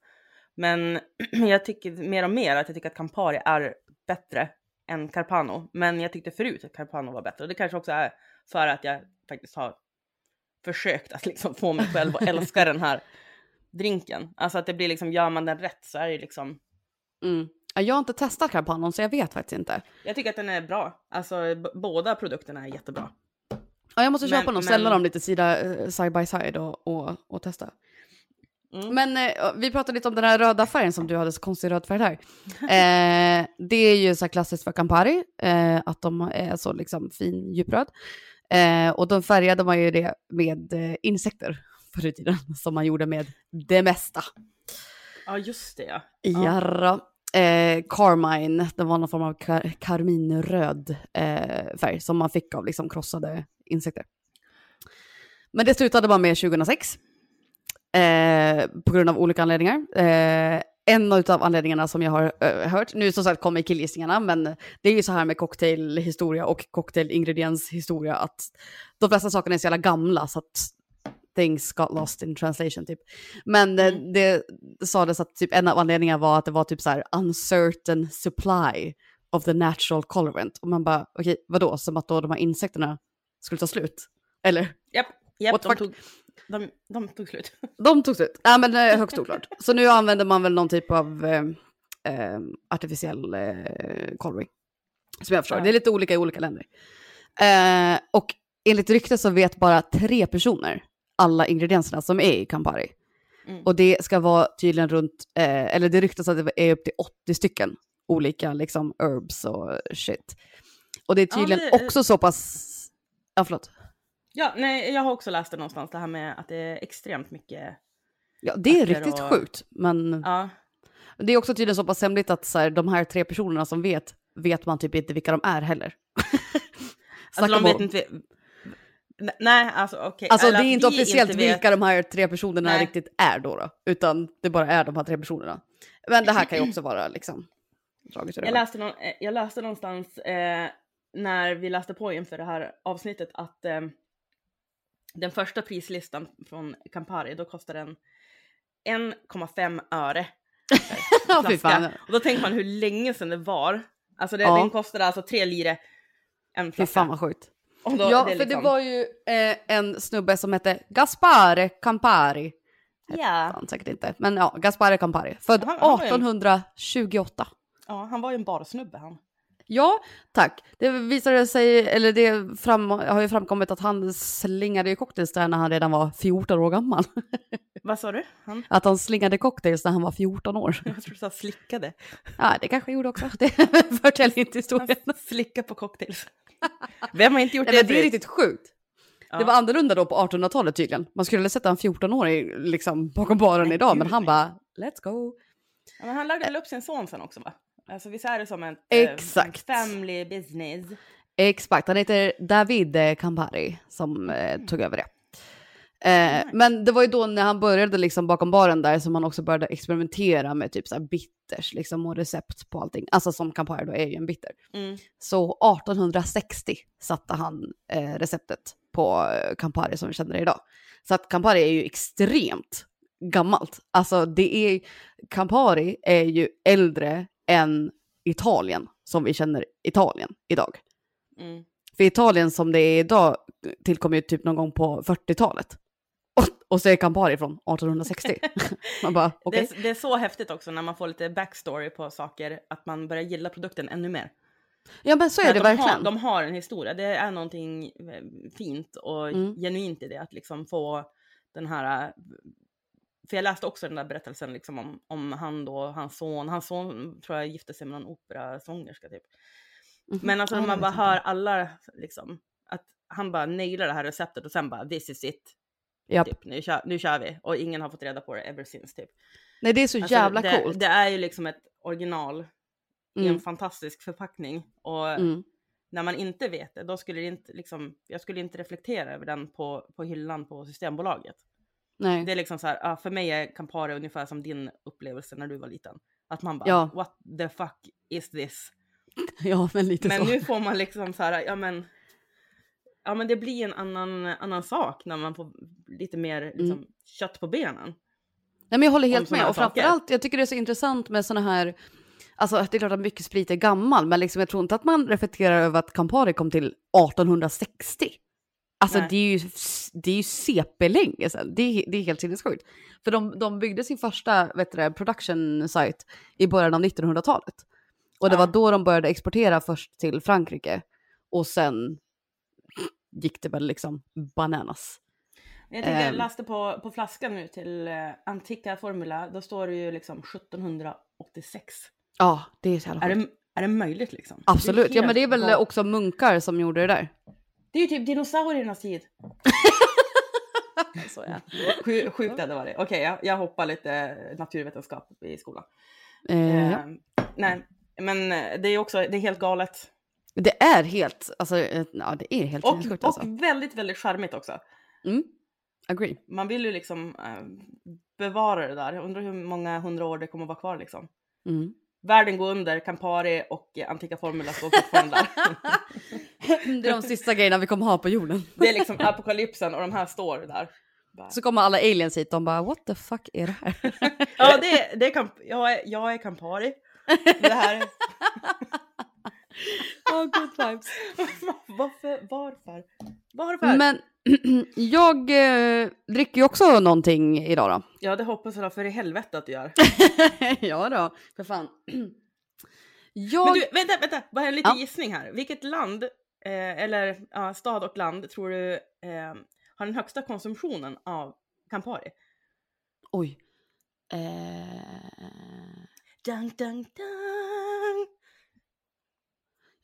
Men jag tycker mer och mer att jag tycker att Campari är bättre än Carpano. Men jag tyckte förut att Carpano var bättre. Och det kanske också är för att jag faktiskt har försökt att liksom få mig själv att älska den här drinken. Alltså att det blir liksom, gör man den rätt så är det liksom, Mm. Ja, Jag har inte testat Carpanon så jag vet faktiskt inte. jag tycker att den är bra. Alltså båda produkterna är jättebra. Ja, jag måste Men- köpa men- ställa dem lite sida, eh, side by side och, och, och testa. Mm. Men eh, vi pratade lite om den här röda färgen som du hade så konstig röd färg där. Eh, det är ju så här klassiskt för Campari, eh, att de är så liksom fin djupröd. Eh, och de färgade man ju det med eh, insekter förr i tiden, som man gjorde med det mesta. Ja, just det ja. Jarra. Eh, Carmine, det var någon form av kar karminröd eh, färg som man fick av liksom krossade insekter. Men det slutade man med 2006. Eh, på grund av olika anledningar. Eh, en av anledningarna som jag har eh, hört, nu som sagt kommer killgissningarna, men det är ju så här med cocktailhistoria och cocktailingredienshistoria att de flesta sakerna är så jävla gamla så att things got lost in translation typ. Men eh, Mm. det sades att typ en av anledningarna var att det var typ så här uncertain supply of the natural colorant. Och man bara, okej, vadå, som att då de här insekterna skulle ta slut? Eller? Japp, japp What de, tog, de, de tog slut. De tog slut. Ja, men eh, högst oklart. Så nu använder man väl någon typ av eh, eh, artificiell eh, coloring. Som jag förstår. Ja. Det är lite olika i olika länder. Eh, och enligt ryktet så vet bara tre personer alla ingredienserna som är i Campari. Mm. Och det ska vara tydligen runt, eh, eller det ryktas att det är upp till 80 stycken olika liksom herbs och shit. Och det är Ja, tydligen det- också så pass, ja förlåt. Ja, nej, jag har också läst det någonstans, det här med att det är extremt mycket. Ja, det är riktigt och- sjukt, men Ja, det är också tydligen så pass hemligt att så här, de här tre personerna som vet, vet man typ inte vilka de är heller. alltså de vet inte. Nej, alltså okej. Alltså Eller det är inte officiellt inte vet. vilka de här tre personerna Nej. riktigt är då, då, utan det bara är de här tre personerna. Men det här kan ju också vara liksom Jag läste, någon, eh, jag läste någonstans eh, när vi läste på inför det här avsnittet att eh, den första prislistan från Campari, då kostar den 1,5 öre. Fy flaska. Och då tänker man hur länge sedan det var. Alltså det, Ja. den kostade alltså tre lire en Fy flaska. fan vad sjukt. Då, Ja, det är för det liksom- var ju eh, en snubbe som hette Gaspare Campari. Ja, Han säkert inte, men ja, Gaspare Campari. Född Han- han var ju- 1828. ja, han var ju en barsnubbe han. Ja, tack. Det visade sig, eller det fram, har ju framkommit att han slingade cocktails där när han redan var 14 år gammal. Vad sa du? Han? Att han slingade cocktails när han var 14 år. Jag tror du sa slickade. Ja, det kanske jag gjorde också. Det förtäljer inte historien. Han slickade på cocktails. Vem har inte gjort Nej, det men det är riktigt sjukt. Ja. Det var annorlunda då på 1800-talet tydligen. Man skulle sätta en 14-åring liksom bakom baren idag, men han bara let's go. Ja, men han lärde väl upp sin son sen också va? Alltså visst är det som en eh, Exakt. family business? Exakt, han heter David eh, Campari som eh, tog över det. Eh. Men det var ju då när han började liksom bakom baren där som han också började experimentera med typ så bitters liksom och recept på allting. Alltså som Campari då är ju en bitter. Mm. Så 1860 satte han eh, receptet på eh, Campari som vi känner det idag. Så att Campari är ju extremt gammalt. Alltså det är, Campari är ju äldre än Italien som vi känner Italien idag. Mm. För Italien som det är idag tillkom ju typ någon gång på 40-talet. Och, och så är Campari från 1860. man bara, okej. Det, är, det är så häftigt också när man får lite backstory på saker, att man börjar gilla produkten ännu mer. Ja men så är För det de verkligen. Har, de har en historia, det är någonting eh, fint och Mm. genuint i det, att liksom få den här... För jag läste också den där berättelsen liksom om, om han då, hans son, hans son tror jag gifte sig med någon operasångerska typ. Mhm. Men alltså när man bara hör alla liksom, att han bara nailar det här receptet och sen bara this is it, Japp. typ, nu, kör, nu kör vi. Och ingen har fått reda på det ever since typ. Nej det är så Alltså, jävla det, coolt. Det är ju liksom ett original i en Mm. fantastisk förpackning. Och Mm. när man inte vet det, då skulle det inte liksom, jag skulle inte reflektera över den på, på hyllan på Systembolaget. Nej. Det är liksom så här, ja, för mig är Campari ungefär som din upplevelse när du var liten. Att man bara, Ja. what the fuck is this? Ja, men lite Men så. nu får man liksom så här, ja men, ja men det blir en annan, annan sak när man får lite mer liksom, Mm. kött på benen. Nej, men jag håller helt med. Och framförallt, jag tycker det är så intressant med såna här... Alltså det är klart att mycket sprit är gammal, men liksom, jag tror inte att man reflekterar över att Campari kom till 1860. Alltså Nej. det är ju, det är ju CP-länge sedan. Det är, det är helt sinnessjukt. För de, de byggde sin första vet du, production site i början av 1900-talet. Och det Ja. var då de började exportera först till Frankrike. Och sen gick det väl liksom bananas. Jag tänkte, jag Ehm. läste på, på flaskan nu till eh, Antica Formula, då står det ju liksom 1786. Ja, det är så jävla Är det, är det möjligt liksom? Absolut, ja men det är väl också munkar som gjorde det där. Det är ju typ dinosauriernas tid. Så, ja. Sju- Sjukt hade det varit. Okej, jag, jag hoppar lite naturvetenskap i skolan. Eh, ja. Eh, nej, men det är också, det är helt galet. Det är helt, alltså, eh, ja det är helt Och, och alltså. väldigt, väldigt charmigt också. Mm. Agree. Man vill ju liksom eh, bevara det där. Jag undrar hur många hundra år det kommer att vara kvar liksom. Mm. Världen går under, Campari och eh, Antica Formula står fortfarande där. Det är de sista grejerna vi kommer ha på jorden. Det är liksom apokalypsen och de här står där. Så kommer alla aliens hit och bara what the fuck är det här? Ja, det, det är Camp- jag, är, jag är Campari. Det här är... oh, good vibes. Varför? Varför? Varför? Men jag eh, dricker ju också någonting idag då. Ja, det hoppas jag för i helvete att du gör. ja då, för fan. Jag... Men du, vänta, vänta, bara en liten Ja. gissning här. Vilket land, eh, eller ja, stad och land, tror du eh, har den högsta konsumtionen av Campari? Oj. Eh... Dun, dun, dun.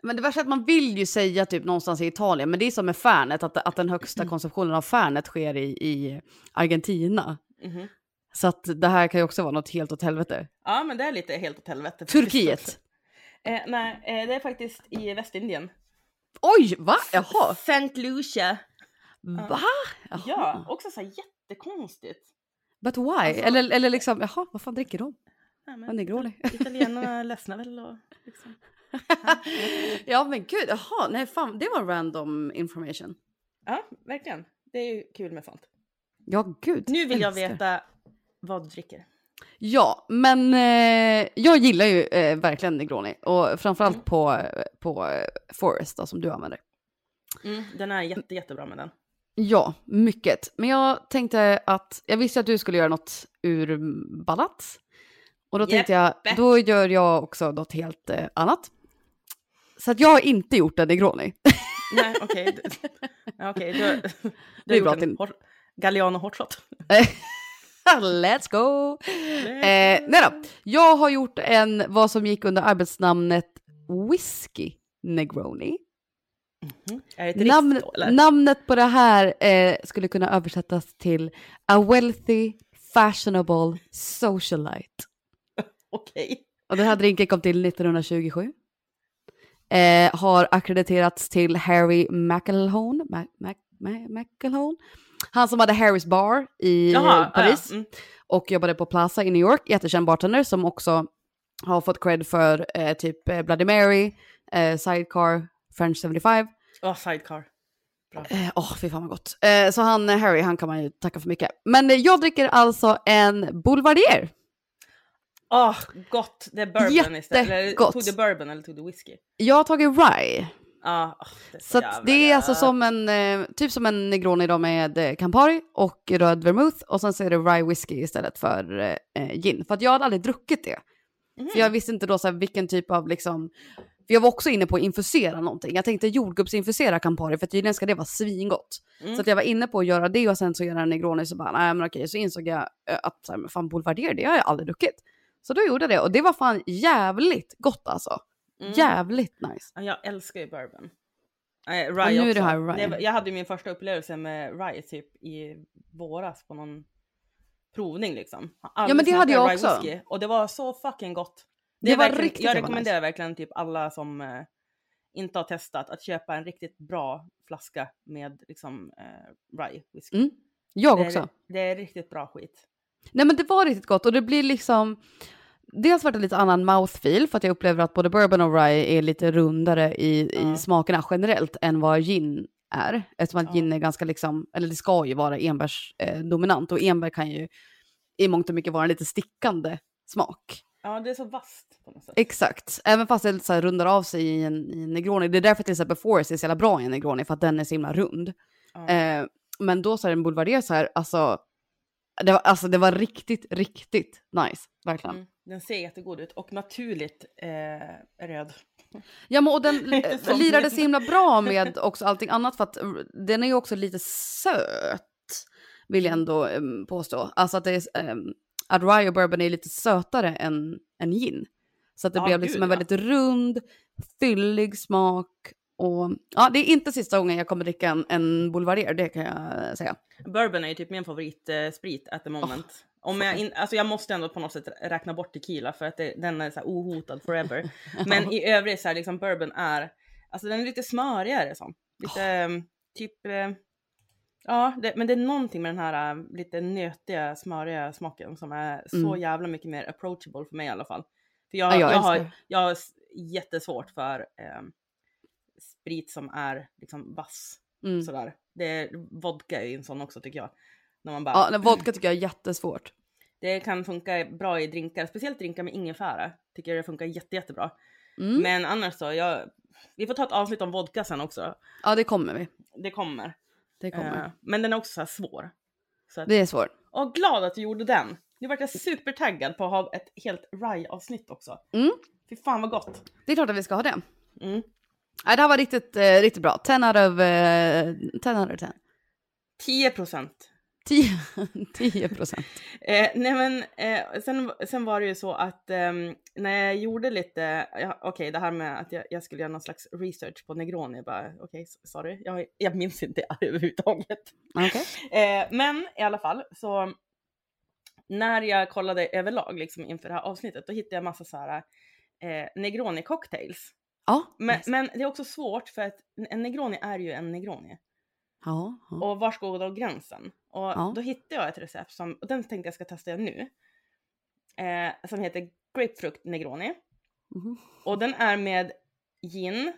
Men det värsta är att man vill ju säga typ någonstans i Italien, men det är som med Fernet, att, att den högsta konsumtionen av Fernet sker i, i Argentina. Mhm. Så att det här kan ju också vara något helt åt helvete. Ja, men det är lite helt åt helvete. Turkiet. Eh, nej, eh, det är faktiskt i Västindien. Oj, va? Jaha. Saint Lucia. Va? Jaha. Ja, också så här jättekonstigt. But why? Alltså- eller, eller liksom, jaha, vad fan dricker de? Nej, men Vad negroni. Italienarna ledsnar väl och liksom. ja men gud, jaha, nej fan, det var random information. Ja, verkligen. Det är ju kul med sånt. Ja, gud. Nu vill jag älskar. veta vad du dricker. Ja, men eh, jag gillar ju eh, verkligen Negroni och framförallt Mm. på, på Forest då, som du använder. Mm, den är jätte, jättebra med den. Ja, mycket. Men jag tänkte att, jag visste att du skulle göra något urballat. Och då tänkte jag, då gör jag också något helt eh, annat. Så att jag har inte gjort en Negroni. Nej, okej. Ja, Okej, du, du Det är har bra gjort en till- hot, Galliano hot shot. Let's go! Eh, nej då, jag har gjort en, vad som gick under arbetsnamnet Whisky Negroni. Mm. Är ett Namn, namnet på det här eh, skulle kunna översättas till A Wealthy Fashionable Socialite. Okej. Och den här drinken kom till 1927. Eh, har akkrediterats till Harry McElhone. Ma- Ma- Ma- McElhone. Han som hade Harrys bar i Jaha, eh, Paris. ja, mm. Och jobbade på Plaza i New York. Jättekänd bartender som också har fått cred för eh, typ eh, Bloody Mary, eh, Sidecar, French 75. Åh, sidecar. Bra. Åh, oh, fy fan vad gott. Eh, så han, eh, Harry, han kan man ju tacka för mycket. Men eh, jag dricker alltså en Boulevardier. Åh, gott. Det är bourbon istället. Eller Jättegott. tog du bourbon eller tog du whisky? Jag har tagit rye. Det är så, Så det är alltså som en, eh, typ som en Negroni då med eh, Campari och röd vermouth och sen så är det rye whisky istället för eh, gin. För att jag hade aldrig druckit det. Mhm. För jag visste inte då så här, vilken typ av liksom, för jag var också inne på att infusera någonting. Jag tänkte jordgubbsinfusera Campari för tydligen ska det vara svingott. Mm. Så att jag var inne på att göra det och sen så göra en Negroni så bara, nej men okej, så insåg jag att så här, fan Boulevardier, det har jag aldrig druckit. Så då gjorde jag det och det var fan jävligt gott alltså. Mm. Jävligt nice. Ja, Jag älskar ju bourbon. Och rye nu är det här rye. var- jag hade ju min första upplevelse med rye typ i våras på någon provning liksom. Ja, men det hade jag också. whisky, och det var så fucking gott. Det är var riktigt Jag rekommenderar verkligen typ alla som eh, inte har testat att köpa en riktigt bra flaska med liksom eh, rye whisky. Mm. Jag det är, också. Det är riktigt bra skit. Nej men det var riktigt gott och det blir liksom Dels var det lite annan mouthfeel för att jag upplever att både bourbon och rye är lite rundare i, Ja. i smakerna generellt än vad gin är. Eftersom att Ja. gin är ganska liksom, eller det ska ju vara enbärs eh, dominant och enbär kan ju i mångt och mycket vara en lite stickande smak. Ja, det är så vasst på något sätt. Exakt, även fast det så här rundar av sig i en, i en negroni. Det är därför till exempel Forest är så jävla bra i en negroni för att den är så himla rund. Ja. Eh, men då så är det en boulevardier så här, alltså det, var, alltså det var riktigt, riktigt nice. Verkligen. Mm, den ser jättegod ut och naturligt eh, röd. Ja men och den eh, lirade så himla bra med också allting annat för att eh, den är ju också lite söt. Vill jag ändå eh, påstå. Alltså att det är, rye och bourbon är lite sötare än, än gin. Så att det Ja, blev liksom gud, en ja. väldigt rund, fyllig smak. Och ja, det är inte sista gången jag kommer dricka en, en boulevardier, det kan jag säga. Bourbon är ju typ min favoritsprit at the moment. Om jag, in, alltså jag måste ändå på något sätt räkna bort tequila för att det, den är så här ohotad forever. Men i övrigt så här liksom bourbon är, alltså den är lite smörigare så. Lite ehm, typ, eh, ja det, men det är någonting med den här eh, lite nötiga smöriga smaken som är så Mm. jävla mycket mer approachable för mig i alla fall. För jag, Ja, jag jag, har, jag har jättesvårt för ehm, sprit som är liksom vass Mm. sådär. Det, vodka är ju en sån också tycker jag. När man bara, Ja, vodka tycker jag är jättesvårt. Det kan funka bra i drinkar, speciellt drinkar med ingefära. Tycker jag det funkar jätte, jättebra. Mm. Men annars så, jag, vi får ta ett avsnitt om vodka sen också. Ja, det kommer vi. Det kommer. Det kommer. Eh, men den är också så här svår. Så att, Det är svårt. och glad att du gjorde den. Nu vart jag supertaggad på att ha ett helt rye-avsnitt också. Mm. Fy fan vad gott. Det är klart att vi ska ha det. Mm. Nej, det här var riktigt, eh, riktigt bra. 10 out of, eh, 10 out of 10. 10 procent. 10, 10 procent. Eh, nej men eh, sen, sen var det ju så att ehm, när jag gjorde lite, ja, okej det här med att jag, jag skulle göra någon slags research på Negroni, bara okej s- sorry, jag, jag minns inte det överhuvudtaget. Okej. Eh, men i alla fall så när jag kollade överlag liksom inför det här avsnittet då hittade jag massa så här eh, Negroni cocktails. Ja. Men, men det är också svårt för att en Negroni är ju en Negroni. ja, ja. Och var går då gränsen? Och Ja. då hittade jag ett recept som, och den tänkte jag ska testa nu. Eh, som heter Grapefrukt Negroni. Mhm. Och den är med gin,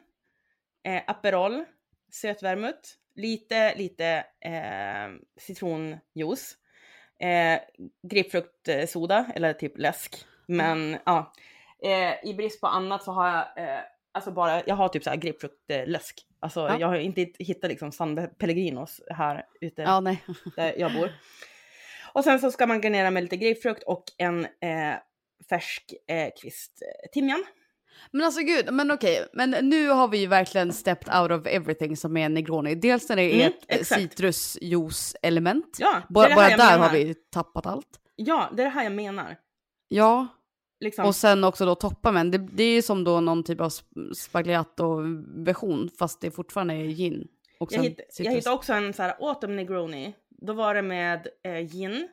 eh, Aperol, sötvermouth, lite, lite eh, citronjuice, eh, grapefruktsoda eller typ läsk. Men ja, eh, i brist på annat så har jag eh, alltså bara, jag har typ så här grapefruktläsk. Alltså Ja. jag har inte hittat liksom San Pellegrinos här ute ja, nej. där jag bor. Och sen så ska man garnera med lite grapefrukt och en eh, färsk eh, kvist eh, timjan. Men alltså gud, men okej, men nu har vi ju verkligen stepped out of everything som är Negroni. Dels när det är Mm, ett citrusjuice-element. Ja, Bara, bara där menar. har vi tappat allt. Ja, det är det här jag menar. Ja, Liksom. och sen också då toppa med, det, det är ju som då någon typ av sp- spagliato-version, fast det fortfarande är gin. Och jag, hitt, jag hittade också en så här autumn negroni. Då var det med eh, gin,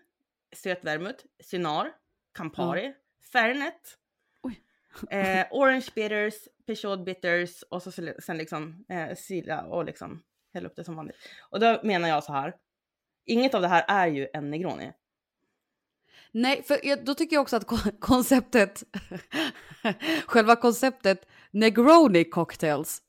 sötvermouth, cynar, Campari, Fernet, Oj. eh, orange bitters, Peugeot bitters och så sen liksom eh, sila och liksom hälla upp det som vanligt. Och då menar jag så här. Inget av det här är ju en negroni. Nej, för då tycker jag också att ko- konceptet, själva konceptet Negroni cocktails,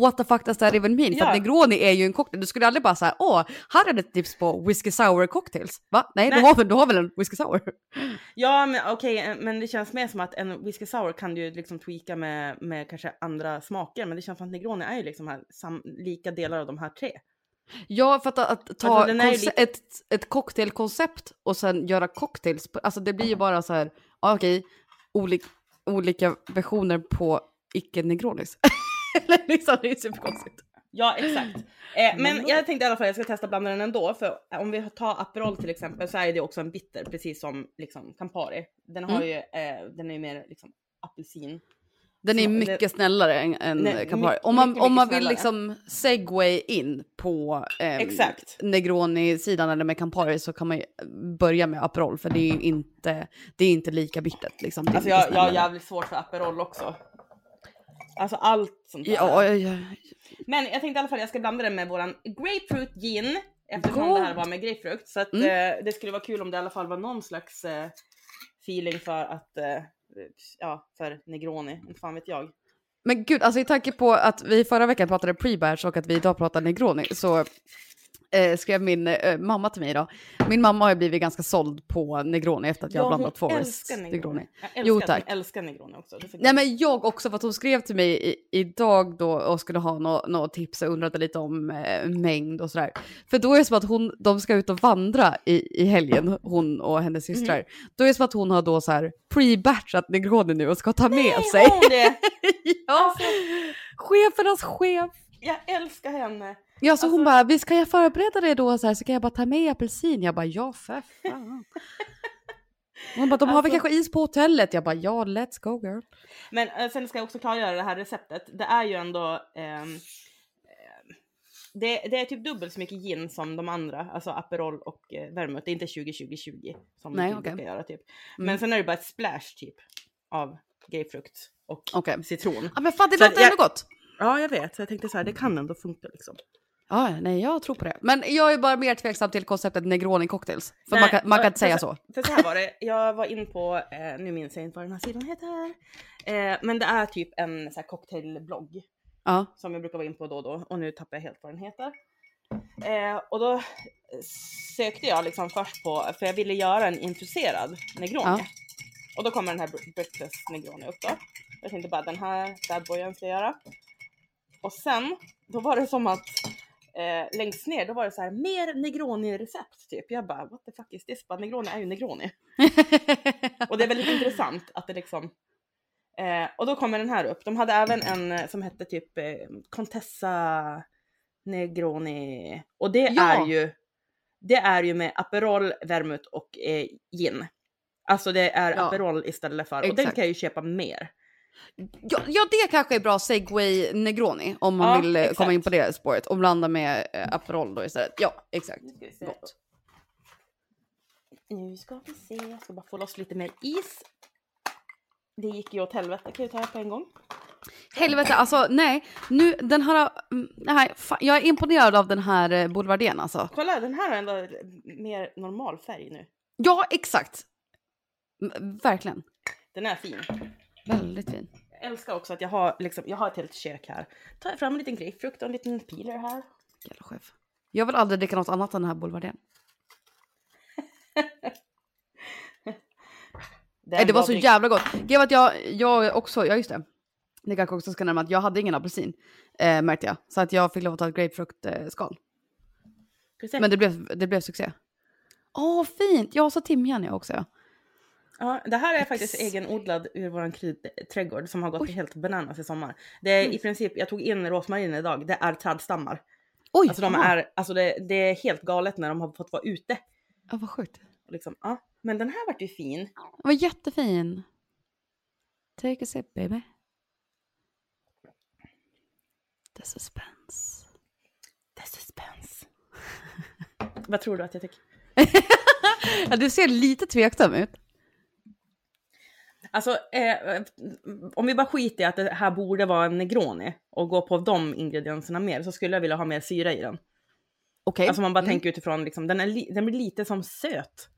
what the fuck does that even mean? För Ja. att Negroni är ju en cocktail, du skulle aldrig bara säga åh, här är det ett tips på whisky sour cocktails. Va? Nej, Nej. Du, har väl, du har väl en whisky sour? Ja, men okej, eh, men det känns mer som att en whisky sour kan du ju liksom tweaka med, med kanske andra smaker, men det känns som att negroni är ju liksom här, sam, lika delar av de här tre. Ja, för att, att ta Alltså, ju lite- ett, ett cocktailkoncept och sen göra cocktails, alltså det blir ju bara så här, okej, olik, olika versioner på icke-negronis. Eller liksom, det är superkonstigt. Ja, exakt. Eh, men jag tänkte i alla fall jag ska testa blanda den ändå, för om vi tar Aperol till exempel så är det också en bitter, precis som liksom Campari. Den har Mm. ju, eh, den är ju mer liksom apelsin. Den är Så det- mycket snällare än, än Nej, Campari. mycket, Om man, mycket, om man mycket vill liksom segway in på Exakt. Negroni-sidan eller med Campari så kan man ju börja med Aperol för det är ju inte, det är inte lika bittert. Liksom. Det Alltså mycket jag, jag har jävligt svårt för Aperol också. Alltså allt sånt där. Ja, ja, ja. Men jag tänkte i alla fall jag ska blanda den med våran grapefruit gin, Eftersom God. det här var med grapefrukt. Så att, Mm. eh, det skulle vara kul om det i alla fall var någon slags eh, feeling för att, eh, ja, för Negroni. Inte fan vet jag. Men gud, alltså i tanke på att vi förra veckan pratade pre-batch och att vi idag pratar Negroni så eh, skrev min eh, mamma till mig idag. Min mamma har ju blivit ganska såld på Negroni efter att jag Ja, blandat Forest älskar Negroni. Negroni. Jag älskar Jo, tack. hon älskar Negroni också. Nej men jag också för att hon skrev till mig i, idag då och skulle ha något nå tips och undrade lite om eh, mängd och sådär. För då är det som att hon, de ska ut och vandra i, i helgen, hon och hennes systrar. Då är det som att hon har då så här pre-batchat Negroni nu och ska ta med Nej, sig. har hon det? ja, Alltså, chefernas chef. jag älskar henne. Ja, så hon Alltså- bara, visst kan jag förbereda det då så här så kan jag bara ta med apelsin? Jag bara, ja för fan. Hon bara, de har väl Alltså- kanske is på hotellet? Jag bara, ja let's go girl. Men eh, sen ska jag också klargöra det här receptet. Det är ju ändå ehm, ehm, det, det är typ dubbelt så mycket gin som de andra, alltså Aperol och eh, vermouth. Det är inte 20-20-20 som Nej, okej. brukar göra typ. Mm. Men sen är det bara ett splash typ av grapefrukt och Okej. citron. Ja men fan det låter ändå gott. Ja, jag vet. Så jag tänkte så här, det kan ändå funka liksom. Ja, nej jag tror på det. Men jag är bara mer tveksam till konceptet Negroni cocktails. För Nej, man kan, man kan inte säga så. För så här var det, jag var in på, eh, nu minns jag inte vad den här sidan heter. Eh, men det är typ en så här cocktailblogg. Ja. som jag brukar vara in på då och då och nu tappar jag helt vad den heter. Eh, och då sökte jag liksom först på, för jag ville göra en infuserad negroni. Ja. Och då kommer den här Bre- breakfast negroni upp då. Jag tänkte bara den här bad boyen ska jag göra. Och sen, då var det som att eh, längst ner då var det så här mer negroni recept typ. Jag bara what the fuck is this? Bara, negroni är ju negroni. Och det är väldigt intressant att det liksom eh, och då kommer den här upp. De hade även en eh, som hette typ eh, Contessa Negroni och det Ja. är ju det är ju med Aperol, vermouth och eh, gin. Alltså det är Ja. Aperol istället för och den kan jag ju köpa mer. Ja, ja, det kanske är bra segway Negroni om man Ja, vill eh, komma in exakt. på det spåret. Och blanda med eh, Aperol då istället. Ja, exakt. Nu ska vi se. Gott. Nu ska vi se, jag ska bara få loss lite mer is. Det gick ju åt helvete, kan vi ta på en gång? Helvete, alltså nej. Nu, den här, mm, nej, fan, jag är imponerad av den här eh, Boulevardier alltså. Kolla, den här har ändå mer normal färg nu. Ja, exakt. Verkligen. Den är fin. Väldigt fin. Jag älskar också att jag har, liksom, jag har ett helt kök här. Tar jag fram en liten grapefrukt och en liten peeler här. Jävla chef. Jag vill aldrig dricka något annat än den här Boulevardier. Nej, det var så jävla gott. Grejen var att jag, jag också, ja just det. Det kanske också ska nämna att jag hade ingen apelsin, eh, märkte jag. Så att jag fick lov att ta ett grapefruktskal. Men Men det blev, det blev succé. Åh, fint! Ja, så timjan jag också. Ja. det här är faktiskt Ex- egenodlad ur våran kryddträdgård som har gått Oj. helt bananas i sommar. Det är Mm. i princip, jag tog in rosmarin idag, det är trädstammar. Oj, Alltså de är, alltså det, det är helt galet när de har fått vara ute. Ja, vad sjukt. Liksom, ja. Men den här vart ju fin. Den var jättefin. Take a sip baby. The suspense. The suspense. Vad tror du att jag tycker? Ja, du ser lite tveksam ut. Alltså, eh, om vi bara skiter i att det här borde vara en negroni och gå på de ingredienserna mer så skulle jag vilja ha mer syra i den. Okej. Alltså man bara Mm. tänker utifrån, liksom, den, är den blir lite som söt.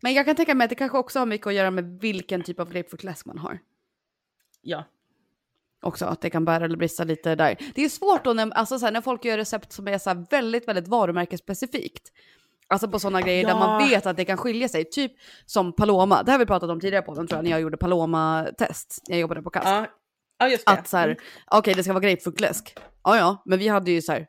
Men jag kan tänka mig att det kanske också har mycket att göra med vilken typ av grapefruktläsk man har. Ja. Också att det kan bära eller brista lite där. Det är svårt då när, alltså så här, när folk gör recept som är så här väldigt, väldigt varumärkesspecifikt. Alltså på sådana grejer där man Ja. vet att det kan skilja sig. Typ som Paloma, det har vi pratat om tidigare på den tror jag, när jag gjorde Paloma-test. Jag jobbade på kast. Ja, ja just det. Att så här, Mm. okej det ska vara grapefruktläsk. Ja ja, men vi hade ju så här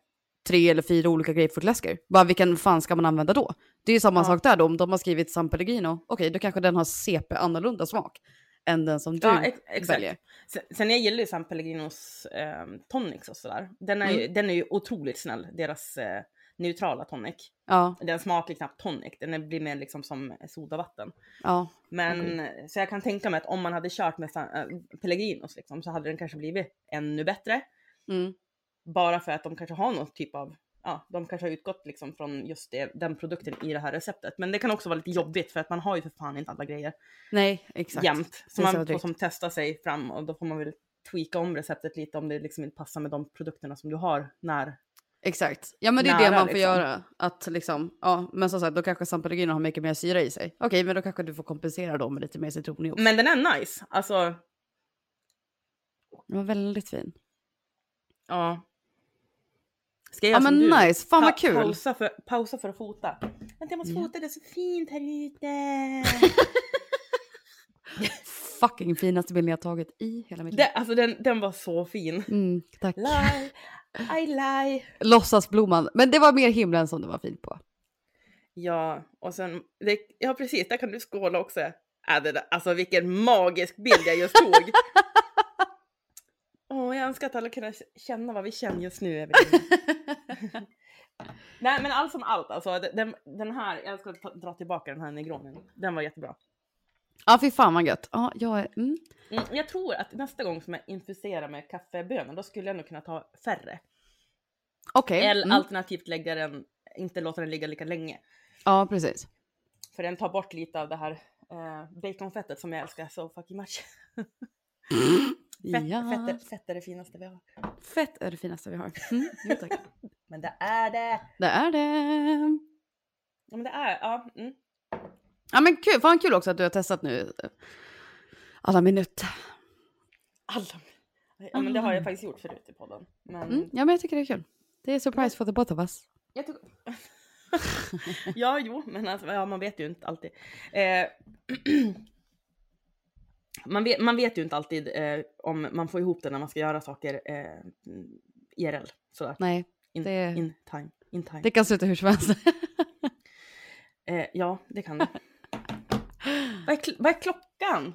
tre eller fyra olika grapefruktläskor. Bara vilken fan ska man använda då? Det är ju samma Ja. sak där då, om de har skrivit San Pellegrino, okej då kanske den har CP annorlunda smak än den som du Ja, ex- exakt. väljer. Sen, sen jag gillar ju San Pellegrinos eh, tonics och sådär. Den är, Mm. ju, den är ju otroligt snäll, deras eh, neutrala tonic. Ja, Den smakar knappt tonic, den blir mer liksom som sodavatten. ja, Men så jag kan tänka mig att om man hade kört med äh, Pellegrinos liksom, så hade den kanske blivit ännu bättre. mm. Bara för att de kanske har någon typ av, ja, de kanske har utgått liksom från just det, den produkten i det här receptet. Men det kan också vara lite jobbigt för att man har ju för fan inte alla grejer nej exakt. jämt. Så man får som testa sig fram och då får man väl tweaka om receptet lite om det liksom inte passar med de produkterna som du har när Exakt. Ja men det är det Nära, man får liksom. göra. Att liksom, ja, men som sagt då kanske San Pellegrino har mycket mer syra i sig. Okej, men då kanske du får kompensera då med lite mer citronjuice. Men den är nice. Alltså, Den var väldigt fin. ja. Ska jag Ja men du? nice, fan vad Pa- kul. Pausa för, pausa för att fota. Vänta jag måste Ja. fota, det är så fint här ute. Fucking finaste bilden jag tagit i hela mitt liv. det, alltså den, den var så fin. Mm, tack. Lie, I lie. Låtsasblomman. Men det var mer himlen som det var fint på. Ja, och sen, det, ja precis, där kan du skåla också. Äh, det där, alltså vilken magisk bild jag just tog. Åh, jag önskar att alla kunde känna vad vi känner just nu. Evelina. Nej men allt som allt, alltså den, den här, jag ska ta, dra tillbaka den här negronen. Den var jättebra. Ja, fy fan vad gött. Ja, jag är... Mm. Mm, jag tror att nästa gång som jag infuserar med kaffebönor, då skulle jag nog kunna ta färre. Okej. Eller Mm. alternativt lägga den, inte låta den ligga lika länge. Ja, precis. För den tar bort lite av det här eh, baconfettet som jag älskar så fucking much. Fett, ja. fett, är, fett är det finaste vi har. Fett är det finaste vi har. Mm. Jo, tack. Men det är det! Det är det. Ja men det är, ja. Mm. Ja men kul, fan kul också att du har testat nu. Alla minuter. Alla. Ja men det har jag faktiskt gjort förut i podden. Men Mm. Ja men jag tycker det är kul. Det är surprise for the both of us. jag tycker... ja jo, men alltså, ja, man vet ju inte alltid. Eh, man, vet, man vet ju inte alltid eh, om man får ihop det när man ska göra saker eh, IRL. Sådär. Nej, In, det- in time. In time. det kan sluta hur som helst. Eh, ja, det kan det. Vad, är vad är klockan?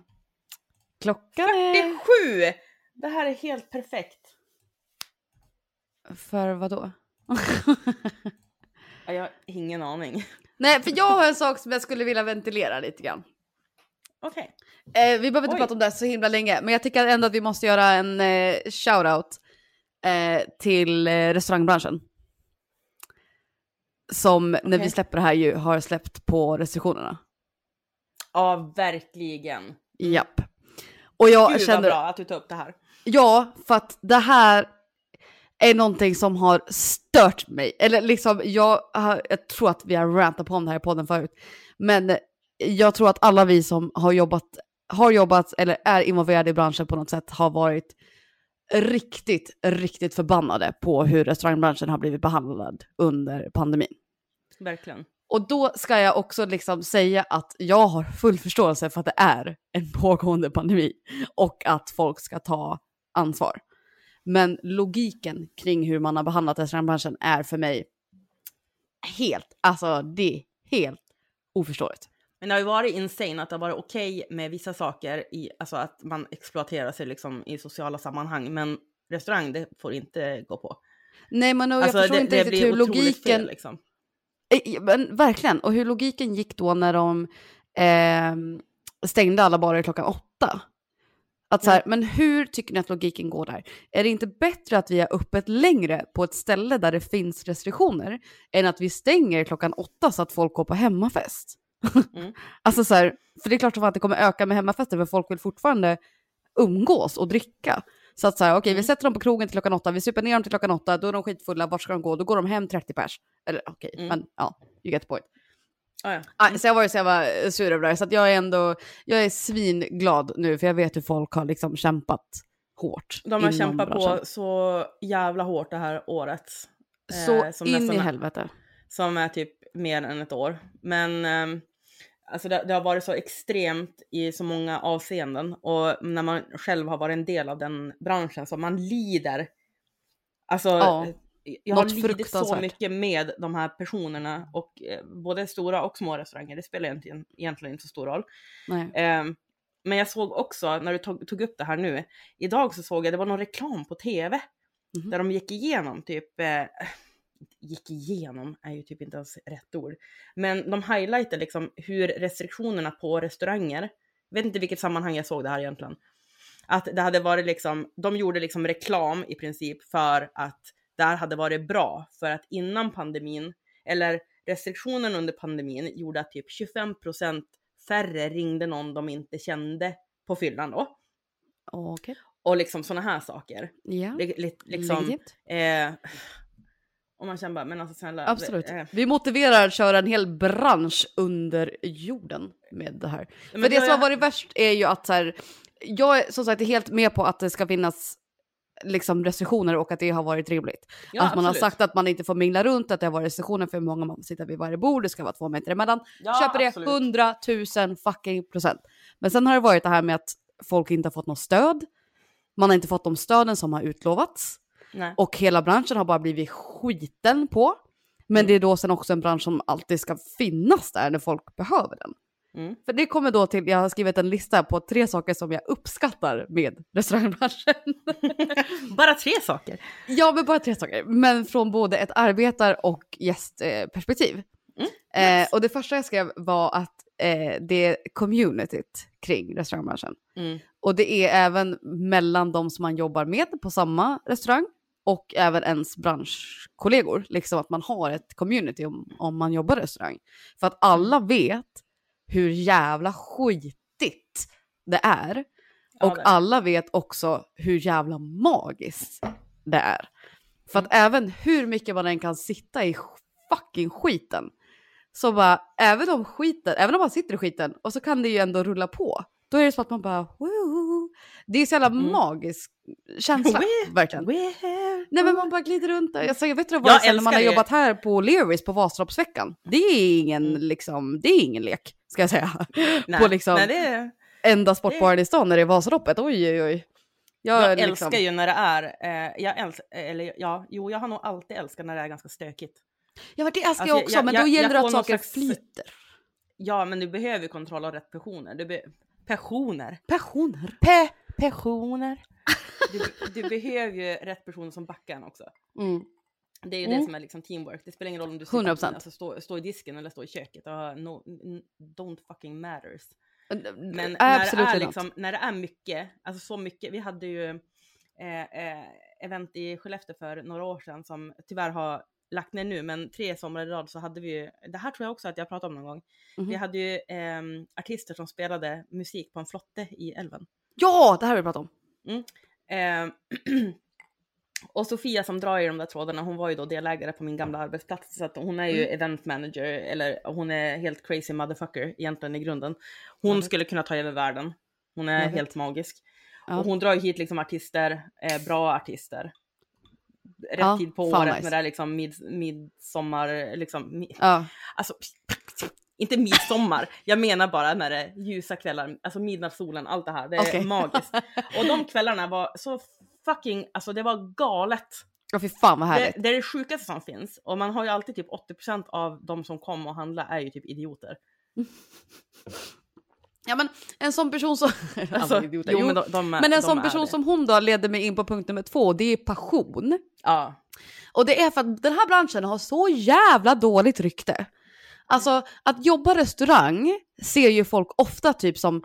Klockan är... 47! Det här är helt perfekt. För vad då? Ja, Jag har ingen aning. Nej, för jag har en sak som jag skulle vilja ventilera lite grann. Okej. Eh, vi behöver inte Oj. prata om det så himla länge, men jag tycker ändå att vi måste göra en eh, shout-out eh, till eh, restaurangbranschen. Som när vi släpper det här ju har släppt på restriktionerna. Ja, verkligen. Japp. Och jag Gud känner, bra att du tar upp det här. ja, för att det här är någonting som har stört mig. Eller liksom, jag, har, jag tror att vi har rantat på om det här i podden förut. Men jag tror att alla vi som har jobbat, har jobbat eller är involverade i branschen på något sätt har varit riktigt, riktigt förbannade på hur restaurangbranschen har blivit behandlad under pandemin. Verkligen. Och då ska jag också liksom säga att jag har full förståelse för att det är en pågående pandemi och att folk ska ta ansvar. Men logiken kring hur man har behandlat restaurangbranschen är för mig helt, alltså det är helt oförståeligt. Men det har ju varit insane att det har varit okej med vissa saker, i, alltså att man exploaterar sig liksom i sociala sammanhang. Men restaurang, det får inte gå på. Nej men jag Alltså förstår det, inte det riktigt hur logiken, fel liksom. Eh, Men verkligen, och hur logiken gick då när de eh, stängde alla barer klockan åtta. Att så här, men hur tycker ni att logiken går där? Är det inte bättre att vi är öppet längre på ett ställe där det finns restriktioner än att vi stänger klockan åtta så att folk går på hemmafest? Mm. alltså så här, för det är klart som att det kommer öka med hemmafester för folk vill fortfarande umgås och dricka. Så att här, okej vi Mm. sätter dem på krogen till klockan åtta, vi super ner dem till klockan åtta, då är de skitfulla, vart ska de gå? Då går de hem 30 pers. Eller okej, Mm. men ja, you get the point. Ah, ja. Ah, så jag var ju så jävla sur över det så jag är ändå, jag är svinglad nu för jag vet hur folk har liksom kämpat hårt. De har kämpat branschen. på så jävla hårt det här året. Så eh, in i är- helvete. Som är typ mer än ett år. Men ehm, alltså det, det har varit så extremt i så många avseenden. Och när man själv har varit en del av den branschen så man lider. Alltså, Ja, jag har lidit så mycket med de här personerna och eh, både stora och små restauranger. Det spelar egentligen, egentligen inte så stor roll. Ehm, men jag såg också, när du tog, tog upp det här nu, idag så såg jag det var någon reklam på tv Mhm. där de gick igenom typ, eh, gick igenom är ju typ inte ens rätt ord, men de highlightar liksom hur restriktionerna på restauranger, vet inte vilket sammanhang jag såg det här egentligen, att det hade varit liksom, de gjorde liksom reklam i princip för att det här hade varit bra för att innan pandemin, eller restriktionen under pandemin gjorde att typ 25% färre ringde någon de inte kände på fyllan då. Okej. Och liksom sådana här saker. Ja, li- liksom, eh, Och man känner bara, men alltså snälla. Absolut. eh, Vi motiverar att köra en hel bransch under jorden med det här. men För det då som har varit värst är ju att så här, jag är som sagt helt med på att det ska finnas liksom restriktioner och att det har varit rimligt. ja, att man har absolut. sagt att man inte får mingla runt, att det har varit restriktioner för hur många man får sitta vid varje bord, det ska vara två meter emellan. ja, Köper det absolut. 100 000 fucking procent. Men sen har det varit det här med att folk inte har fått något stöd. Man har inte fått de stöden som har utlovats. Nej. Och hela branschen har bara blivit skiten på. Men det är då sen också en bransch som alltid ska finnas där när folk behöver den. Mm. För det kommer då till, jag har skrivit en lista på tre saker som jag uppskattar med restaurangbranschen. Bara tre saker. ja, men bara tre saker. Men från både ett arbetar och gästperspektiv. Mm, Eh, och det första jag skrev var att eh, det är communityt kring restaurangbranschen. Mm. Och det är även mellan de som man jobbar med på samma restaurang och även ens branschkollegor. Liksom att man har ett community om, om man jobbar i restaurang. För att alla vet hur jävla skitigt det är. Ja, och det. alla vet också hur jävla magiskt det är. För att även hur mycket man än kan sitta i fucking skiten. Så bara, även om skiten, även om man sitter i skiten och så kan det ju ändå rulla på. Då är det så att man bara, Woo! Det är så jävla Mm. magisk känsla, We're- verkligen. we're here. Nej men man bara glider runt där. Alltså, jag vet inte Jag vad det är när man har det. jobbat här på Learys på Vasaloppsveckan. Det är ingen Mm. liksom, det är ingen lek, ska jag säga. Nej, på liksom nej, det är, enda sportbaren i stan när det är Vasaloppet. Oj oj oj. Jag, jag liksom, älskar ju när det är, eh, jag älskar, eller ja, jo jag har nog alltid älskat när det är ganska stökigt. Ja det älskar Alltså, jag också, jag- men jag- då gäller det att saker slags- flyter. Ja men du behöver kontroll rätt personer. Du be, personer. Passioner. Pe, personer. Du, du behöver ju rätt personer som backar en också. Mm. Det är ju Mm. det som är liksom teamwork. Det spelar ingen roll om du sitter 100%. alltså, stå, stå i disken eller stå i köket. Uh, no, don't fucking matters. Men när det, är liksom, när det är mycket, alltså så mycket. Vi hade ju eh, eh, event i Skellefteå för några år sedan som tyvärr har lagt ner nu, men tre somrar i rad så hade vi ju, det här tror jag också att jag pratade om någon gång. Mhm. Vi hade ju ehm, artister som spelade musik på en flotte i älven. Ja, det här har vi pratat om. Ehm, och Sofia som drar i de där trådarna, hon var ju då delägare på min gamla arbetsplats. Så att hon är ju Mm. event manager, eller hon är helt crazy motherfucker egentligen i grunden. Hon skulle kunna ta över världen. Hon är helt magisk. Ja. Och hon drar ju hit liksom artister, eh, bra artister. Rätt Ja, tid på året nice. när det är liksom mid, midsommar, liksom, mi, Ja. alltså inte midsommar, jag menar bara när det är ljusa kvällar, alltså midnattssolen, allt det här, det är Okej. magiskt. Och de kvällarna var så fucking, alltså det var galet. ja, fy fan vad Det, härligt. det är det sjukaste som finns. Och man har ju alltid typ 80% av de som kom och handla är ju typ idioter. Ja men en sån person som... Alltså, Alltså, idioter. jo, Jo, men de, de, men en sån person som hon då leder mig in på punkt nummer två, det är passion. Ja. Och det är för att den här branschen har så jävla dåligt rykte. Alltså att jobba restaurang ser ju folk ofta typ som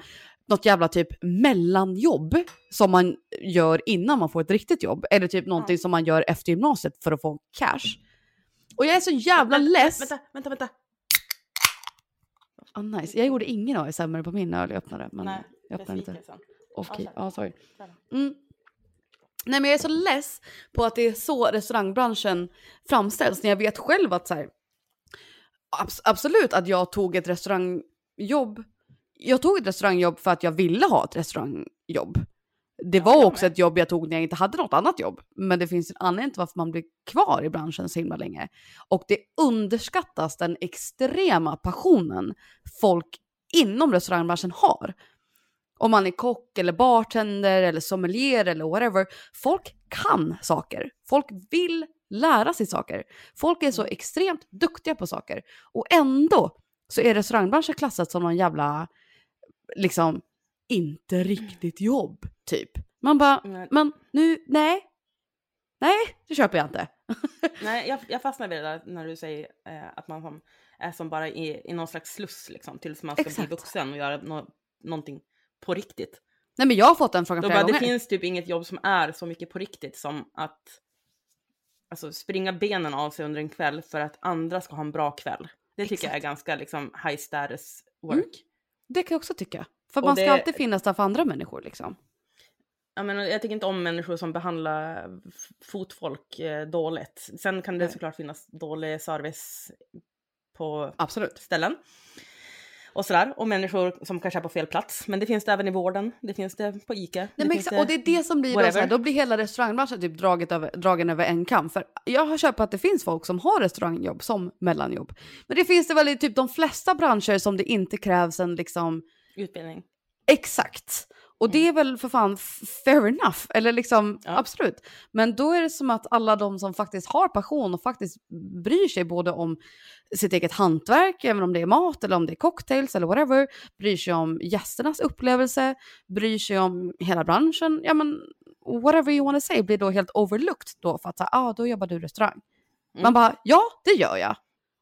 något jävla typ mellanjobb som man gör innan man får ett riktigt jobb. Eller typ någonting som man gör efter gymnasiet för att få cash. Och jag är så jävla Vänta, less. Vänta, vänta, vänta. Ah, nice. Jag gjorde ingen ASMR på min öl jag öppnade. Men Nej, jag öppnade inte. Okej, Ja, sorry. Mm. Nej men jag är så less på att det är så restaurangbranschen framställs när jag vet själv att så här, abs- absolut att jag tog ett restaurangjobb. Jag tog ett restaurangjobb för att jag ville ha ett restaurangjobb. Det var också ett jobb jag tog när jag inte hade något annat jobb. Men det finns en anledning till varför man blir kvar i branschen så himla länge. Och det underskattas den extrema passionen folk inom restaurangbranschen har. Om man är kock eller bartender eller sommelier eller whatever. Folk kan saker. Folk vill lära sig saker. Folk är så extremt duktiga på saker. Och ändå så är restaurangbranschen klassad som någon jävla, liksom, inte riktigt jobb, typ. Man bara, Nej. men nu, nej. Nej, det köper jag inte. Nej, jag, jag fastnar vid det där när du säger eh, att man som, är som bara i, i någon slags sluss liksom, tills man ska Exakt. bli vuxen och göra nå någonting på riktigt. Nej men jag har fått den frågan Då flera bara, det gånger. finns typ inget jobb som är så mycket på riktigt som att alltså, springa benen av sig under en kväll för att andra ska ha en bra kväll. Det tycker jag är Exakt. ganska liksom, high status work. Mm. Det kan jag också tycka. För Och man ska det- alltid finnas där för andra människor liksom. Jag, menar, jag tycker inte om människor som behandlar fotfolk eh, dåligt. Sen kan det Nej. såklart finnas dålig service på Absolut. ställen. Och sådär. Och människor som kanske är på fel plats. Men det finns det även i vården. Det finns det på ICA. Nej, det men exakt, och det är det som blir då, whatever. så här, då blir hela restaurangbranschen typ draget över, dragen över en kam. För jag har köpt att det finns folk som har restaurangjobb som mellanjobb. Men det finns det väl i typ de flesta branscher som det inte krävs en liksom Utbildning. exakt. Och det är väl för fan fair enough, eller liksom Ja. absolut. Men då är det som att alla de som faktiskt har passion och faktiskt bryr sig både om sitt eget hantverk, även om det är mat eller om det är cocktails eller whatever, bryr sig om gästernas upplevelse, bryr sig om hela branschen, ja men whatever you wanna say blir då helt overlooked då för att säga, ah, då jobbar du restaurang. Mm. Man bara, ja det gör jag.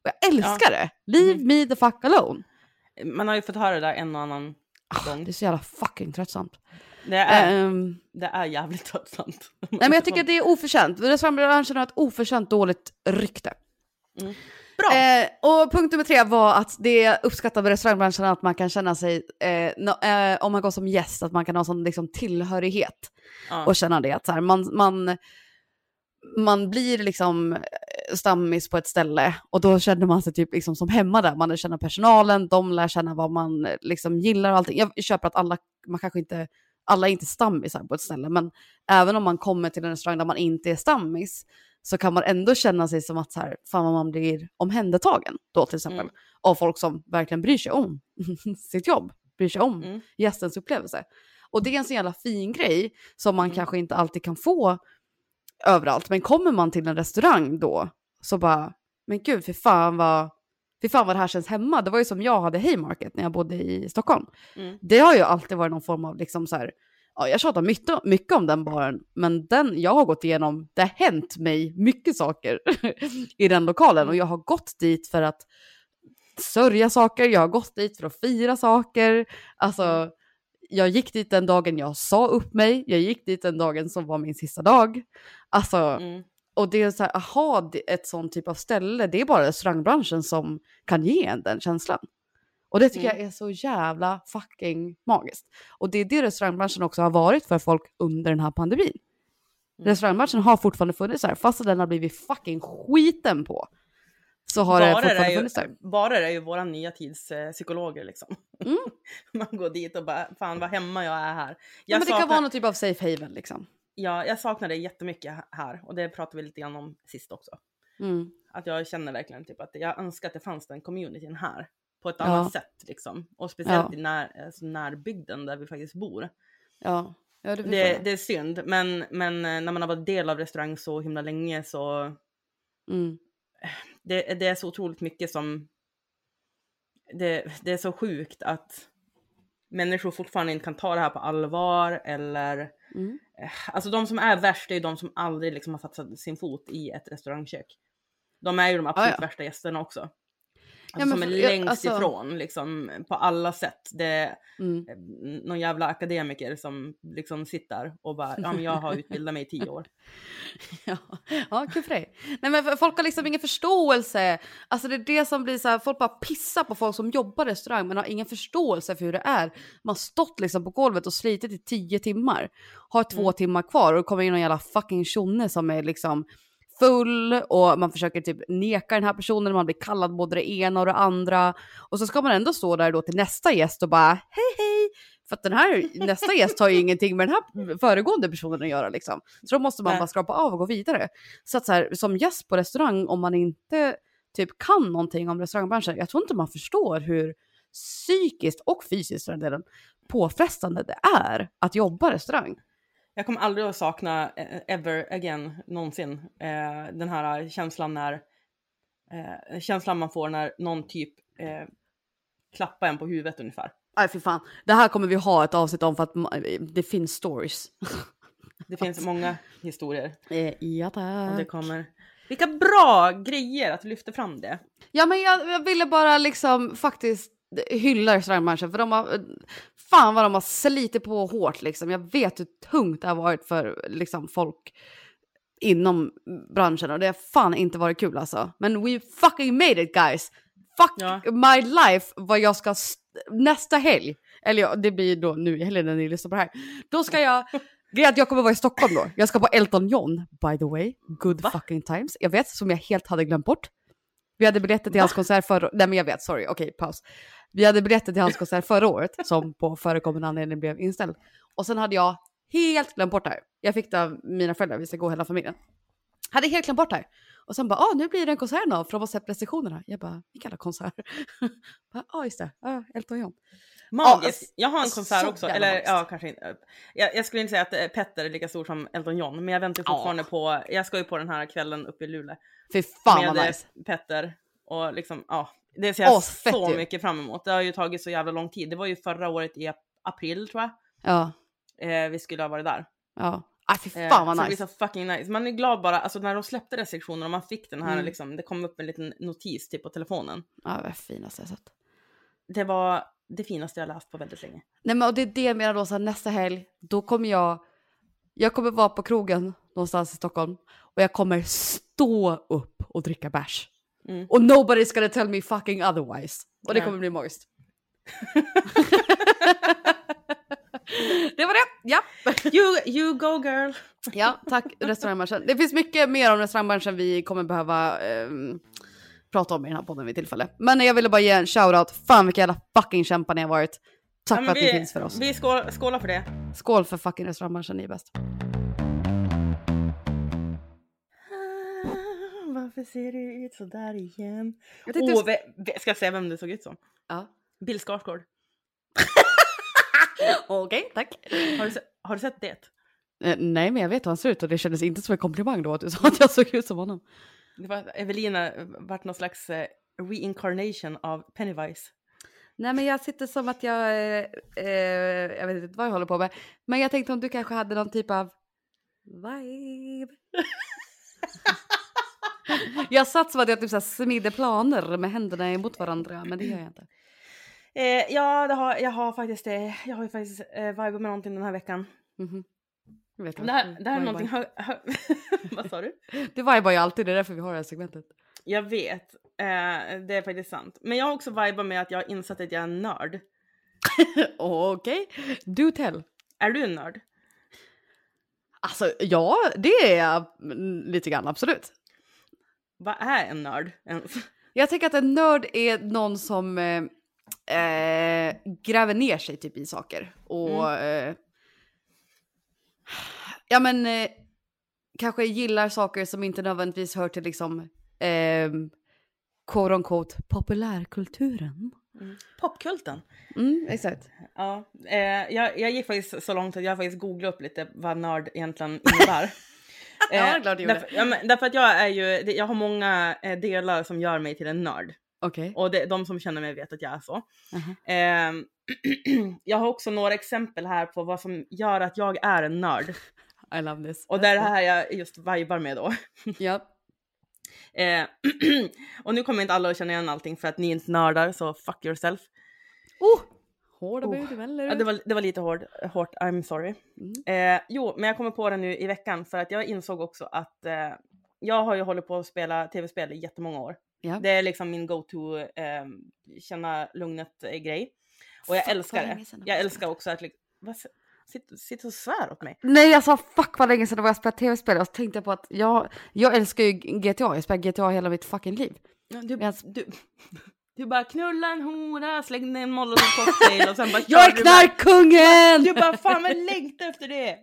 Och jag älskar det. Leave Mhm. me the fuck alone. Man har ju fått höra det där en och annan gång. det är så jävla fucking tröttsamt. Det är, Ehm, det är jävligt tröttsamt. Nej men jag tycker att det är oförtjänt. Restaurangbranschen har ett oförtjänt dåligt rykte. Bra! Eh, och punkt nummer tre var att det uppskattar med restaurangbranschen att man kan känna sig, eh, nå- eh, om man går som gäst, att man kan ha sån liksom, tillhörighet ja. och känna det. Att så här, man, man, man blir liksom stammis på ett ställe och då känner man sig typ liksom som hemma där. Man lär känna personalen, de lär känna vad man liksom gillar och allting. Jag köper att alla, man kanske inte, alla är inte stammisar på ett ställe, men även om man kommer till en restaurang där man inte är stammis så kan man ändå känna sig som att så här, fan vad man blir omhändertagen då till exempel. Mm. Av folk som verkligen bryr sig om sitt jobb, bryr sig om Mm. gästens upplevelse. Och det är en så jävla fin grej som man Mm. kanske inte alltid kan få överallt. Men kommer man till en restaurang då så bara, men gud, för fan vad, för fan vad det här känns hemma. Det var ju som jag hade Haymarket när jag bodde i Stockholm. Mm. Det har ju alltid varit någon form av liksom så här, ja, jag tjatar mycket, mycket om den baren, men den jag har gått igenom, det har hänt mig mycket saker i den lokalen och jag har gått dit för att sörja saker, jag har gått dit för att fira saker. Alltså, jag gick dit den dagen jag sa upp mig, jag gick dit den dagen som var min sista dag. Alltså, Mm. och det är så här, aha, det- ett sånt typ av ställe, det är bara restaurangbranschen som kan ge en den känslan. Och det tycker Mm. jag är så jävla fucking magiskt. Och det är det restaurangbranschen också har varit för folk under den här pandemin. Mm. Restaurangbranschen har fortfarande funnits där, fast den har blivit fucking skiten på. Så har det Barer fortfarande är ju, funnits där. barer är ju våra nya tids eh, psykologer liksom. Mm. Man går dit och bara, fan vad hemma jag är här. Ja, Jag, men det kan saknar, vara någon typ av safe haven liksom. ja, jag saknar det jättemycket här och det pratade vi lite grann om sist också. Mm. Att jag känner verkligen typ att jag önskar att det fanns den communityn här på ett Ja. annat sätt liksom. Och speciellt Ja. i när, alltså, närbygden där vi faktiskt bor. Ja, ja det Det, det är synd, men, men eh, när man har varit del av restaurang så himla länge så Mm. det, det är så otroligt mycket som... Det, det är så sjukt att människor fortfarande inte kan ta det här på allvar eller... Mm. eh, Alltså de som är värst är ju de som aldrig liksom har satt sin fot i ett restaurangkök. De är ju de absolut Ja, ja. värsta gästerna också. Ja, Alltså, men som är ja, längst alltså- ifrån liksom på alla sätt. Det är Mm. eh, någon jävla akademiker som liksom sitter och bara, ja men jag har utbildat mig i tio år. Ja, ja kul för dig. Nej, men folk har liksom ingen förståelse. Alltså det är det som blir så här, folk bara pissar på folk som jobbar i restaurang men har ingen förståelse för hur det är. Man har stått liksom på golvet och slitit i tio timmar, har två Mm. timmar kvar och kommer in någon jävla fucking tjonne som är liksom full och man försöker typ neka den här personen, man blir kallad både det ena och det andra. Och så ska man ändå stå där då till nästa gäst och bara hej hej. För att den här nästa gäst har ju ingenting med den här föregående personen att göra liksom. Så då måste man bara skrapa av och gå vidare. Så att så här, som gäst på restaurang, om man inte typ kan någonting om restaurangbranschen, jag tror inte man förstår hur psykiskt och fysiskt för den delen påfrestande det är att jobba restaurang. Jag kommer aldrig att sakna eh, ever again någonsin eh, den här känslan när eh, känslan man får när någon typ eh, klappar en på huvudet ungefär. Nej fy fan, det här kommer vi ha ett avsnitt om för att det finns stories. Det finns många historier Eh, ja och det tack. kommer. Vilka bra grejer att du lyfter fram det. Ja men jag, jag ville bara liksom faktiskt hylla restaurangbranschen för de har, fan vad de har slitit på hårt liksom. Jag vet hur tungt det har varit för liksom folk inom branschen och det har fan inte varit kul alltså. Men we fucking made it guys! Fuck Ja. my life vad jag ska st- nästa helg, eller ja, det blir då nu i helgen när ni lyssnar på det här, då ska jag Grejen är att jag kommer vara i Stockholm då. Jag ska på Elton John, by the way. Good Va? fucking times. Jag vet, som jag helt hade glömt bort. Vi hade biljetter till hans konsert förra Nej men jag vet, sorry, okej, paus. Vi hade biljetter till hans konsert förra året som på förekommande anledning blev inställd. Och sen hade jag helt glömt bort det här. Jag fick det av mina föräldrar, vi ska gå hela familjen. Hade helt glömt bort det här. Och sen bara, ah, nu blir det en konsert då, för de har släppt restriktionerna. Jag bara, vilka alla konserter? Ja, ah, just det, ah, Elton John. Magiskt. Ja, jag har en så konsert också. jävla Eller magiskt. ja, kanske inte. Jag, jag skulle inte säga att eh, Petter är lika stor som Elton John, men jag väntar fortfarande på. Jag ska ju på den här kvällen uppe i Luleå Fy fan med vad eh, nice. Petter och liksom ja, det ser jag Åh, så ju. mycket fram emot. Det har ju tagit så jävla lång tid. Det var ju förra året i ap- april tror jag. Ja, Eh, vi skulle ha varit där. ja. Ah, fy Eh, fan vad så det nice. blir så fucking nice. Man är glad bara, alltså när de släppte restriktionerna och man fick den här Mm. liksom, det kom upp en liten notis typ på telefonen. Ja, det var finaste jag sett. Det var det finaste jag läst på väldigt länge. Nej men och det är det jag menar då, så här, nästa helg, då kommer jag, jag kommer vara på krogen någonstans i Stockholm och jag kommer stå upp och dricka bärs. Mm. Och nobody's gonna tell me fucking otherwise. Och det kommer bli magiskt. det var det, ja. You, you go girl! Ja, tack restaurangbranschen. Det finns mycket mer om restaurangbranschen vi kommer behöva ehm, prata om i den här podden vid tillfälle. Men jag ville bara ge en shoutout. Fan vilka jävla fucking kämpar ni har varit. Tack Ja, för att vi, ni finns för oss. Vi skål, skålar för det. Skål för fucking restaurangbranschen, ni är bäst. Varför ser du ut sådär igen? Jag tänkte ve, ve, ska jag säga vem du såg ut som? Ja. Bill Skarsgård. Okej, tack. Har du, har du sett det? Eh, nej, men jag vet hur han ser ut och det kändes inte som en komplimang då att du sa att jag såg ut som honom. det var, Evelina vart någon slags eh, reincarnation av Pennywise. Nej, men jag sitter som att jag, eh, eh, jag vet inte vad jag håller på med. Men jag tänkte om du kanske hade någon typ av vibe. jag satt som att jag typ så här smidde planer med händerna emot varandra, men det gör jag inte. Eh, ja, har, jag har faktiskt det. Jag har ju faktiskt eh, vibat med någonting den här veckan. Mhm. Jag vet Det här, det här är någonting... Vad sa du? Det vibar ju alltid, det är därför vi har det här segmentet. Jag vet. Eh, det är faktiskt sant. Men jag har också vibat med att jag har insett att jag är en nörd. Okej, do tell. Är du en nörd? Alltså ja, det är jag mm, lite grann, absolut. Vad är en nörd ens? Jag tänker att en nörd är någon som eh, eh, gräver ner sig typ i saker. Och eh, ja men eh, kanske gillar saker som inte nödvändigtvis hör till liksom eh, quote on quote populärkulturen. Popkulten. Mm, exakt. Ja, eh, jag, jag gick faktiskt så långt att jag faktiskt googlade upp lite vad nörd egentligen innebär. Ja, det är klart du gjorde. därför, ja, men, därför att jag är ju, jag har många eh, delar som gör mig till en nörd. Okej. Och det, de som känner mig vet att jag är så. Aha. Ehm, jag har också några exempel här på vad som gör att jag är en nörd. I love this. Och det är det här jag just vibar med då. Ja. Eh, och nu kommer inte alla att känna igen allting för att ni är inte nördar, så fuck yourself. Oh! Hårda Oh. bud, eller? Ja, det, var, det var lite hård, hårt, I'm sorry. Mm. Eh, jo, men jag kommer på det nu i veckan för att jag insåg också att eh, jag har ju hållit på att spela tv-spel i jättemånga år. Ja. Det är liksom min go-to eh, känna lugnet-grej. Och jag Fuck, älskar det. Jag älskar också att vad, sitter, sitter och svär åt mig. Nej jag sa fuck vad länge sedan det var jag spelade tv-spel och så tänkte jag på att jag, jag älskar ju GTA, jag spelar GTA hela mitt fucking liv. Du, Jag- du, du bara knulla en hora, släng ner en molotov cocktail och sen bara Jag är kör du bara- knarkkungen! Du bara fan vad längtar efter det!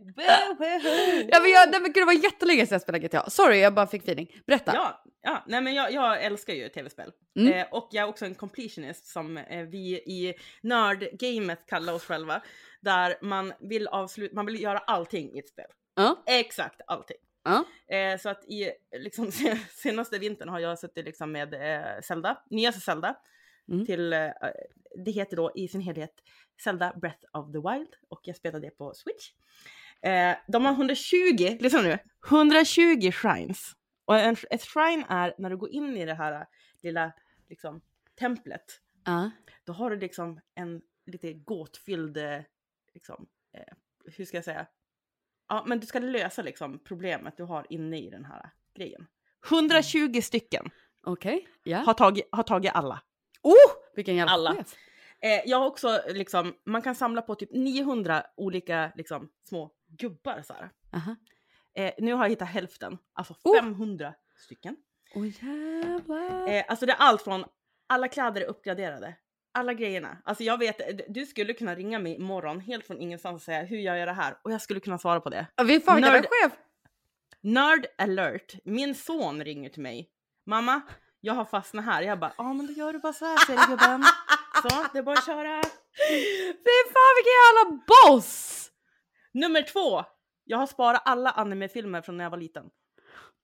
Ja men, jag, nej, men gud det var jättelänge sedan jag spelade GTA. Sorry jag bara fick feeling. Berätta. Ja, ja, nej men jag, jag älskar ju tv-spel. Mm. Eh, och jag är också en completionist som eh, vi i nördgamet kallar oss själva. Där man vill avsluta, man vill göra allting i ett spel. Ja. Exakt allting. Ja. Eh, så att i liksom, senaste vintern har jag suttit liksom med eh, Zelda, nyaste Zelda. Mm. Till, eh, det heter då i sin helhet Zelda Breath of the Wild och jag spelade det på Switch. Eh, de har 120, lyssna nu, 120 shrines. Och en, ett shrine är när du går in i det här lilla liksom, templet. Ja. Då har du liksom en lite gåtfylld, eh, liksom, eh, hur ska jag säga? Ja, men du ska lösa liksom problemet du har inne i den här grejen. 120 stycken Okej. Ja. har tagit, har tagit alla. Oh! Vilken jävla Alla. chef. Eh, jag har också liksom, man kan samla på typ 900 olika liksom små gubbar så här. Aha. Eh, nu har jag hittat hälften, alltså Oh. 500 stycken. Åh jävlar. Eh, alltså det är allt från, alla kläder är uppgraderade. Alla grejerna. Alltså jag vet, du skulle kunna ringa mig imorgon helt från ingenstans och säga hur gör jag det här? Och jag skulle kunna svara på det. Ja, Vi vilken Nörd- chef. Nerd alert. Min son ringer till mig. Mamma, jag har fastnat här. Jag bara, ja men då gör du bara så här säger gubben. Så, det är bara att köra. Fy fan vilken jävla boss! Nummer två. Jag har sparat alla anime-filmer från när jag var liten.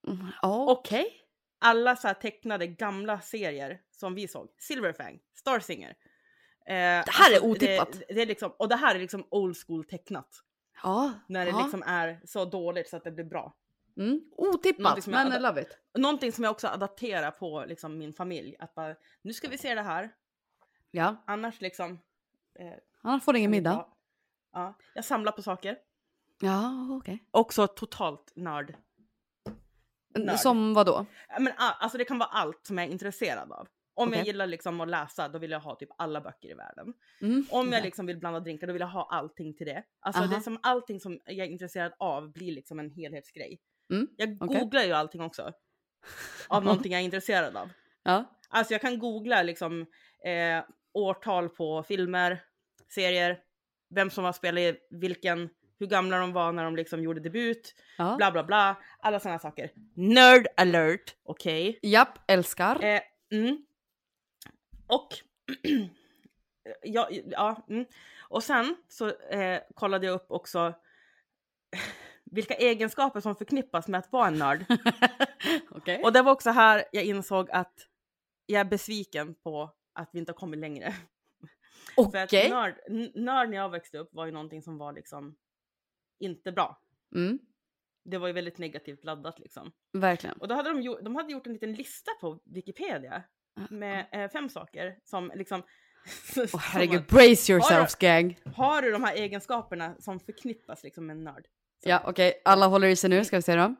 Mm, Ja, Okej. Alla så här tecknade gamla serier som vi såg. Silverfang, Star Singer. Eh, det här är otippat. Det, det är liksom, och det här är liksom old school tecknat. ja. När det ja. liksom är så dåligt så att det blir bra. Mm. Otippat, men I love it. Någonting som jag också adapterar på liksom min familj. Att bara, nu ska vi se det här. Ja, Annars liksom... Eh, annars får du ingen middag. Ja, jag samlar på saker. Ja, okej. Också totalt nörd. Nörd. Som vad då? Ja, Men, alltså det kan vara allt som jag är intresserad av. Om jag Okej. gillar liksom att läsa, då vill jag ha typ alla böcker i världen. Mm. Om jag liksom vill blanda drinkar, då vill jag ha allting till det. Alltså det Aha. är som allting som jag är intresserad av blir liksom en helhetsgrej. Mm, Jag okej. googlar ju allting också. Av någonting jag är intresserad av. Ja. Alltså jag kan googla liksom eh, årtal på filmer, serier, vem som har spelat i vilken, hur gamla de var när de liksom gjorde debut, ja. bla bla bla, alla sådana saker. Nerd alert, okej. Japp, älskar. Eh, mm. Och ja, ja, mm. och sen så eh, kollade jag upp också vilka egenskaper som förknippas med att vara en nörd. Okej. Och det var också här jag insåg att jag är besviken på att vi inte har kommit längre. Okej. nörd, n- nörd när jag växte upp var ju någonting som var liksom inte bra. Mm. Det var ju väldigt negativt laddat liksom. Verkligen. Och då hade de, de hade gjort en liten lista på Wikipedia med eh, fem saker som liksom... Åh herregud, brace yourselves gang. Har du de här egenskaperna som förknippas liksom med en nörd? Ja, okej. Alla håller i sig nu, ska vi se då.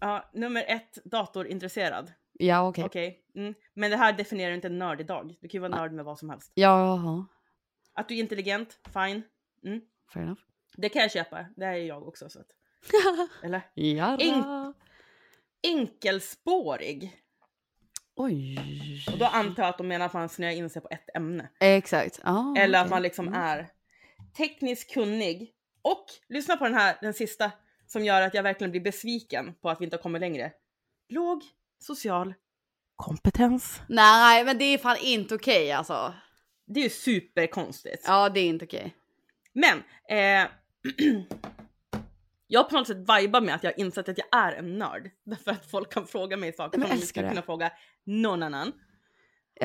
Ja, nummer ett, datorintresserad. Ja, okej. Okej. Mm. Men det här definierar inte en nörd idag. Du kan ju vara nörd med vad som helst. Jaha. Att du är intelligent, fine. Mm. Fair enough. Det kan jag köpa. Det är jag också. Så att. Eller? Ja. In- Enkelspårig. Oj. Och då antar jag att de menar att man snöar in sig på ett ämne. Exakt. Ah, Eller att man liksom är tekniskt kunnig. Och lyssna på den här, den sista, som gör att jag verkligen blir besviken på att vi inte har kommit längre. Låg social kompetens. Nej, men det är fan inte okej alltså. Det är ju superkonstigt. Ja, det är inte okej. Men eh, jag på något sätt vibar med att jag har insett att jag är en nörd. Därför att folk kan fråga mig saker som de älskar skulle kunna fråga någon annan.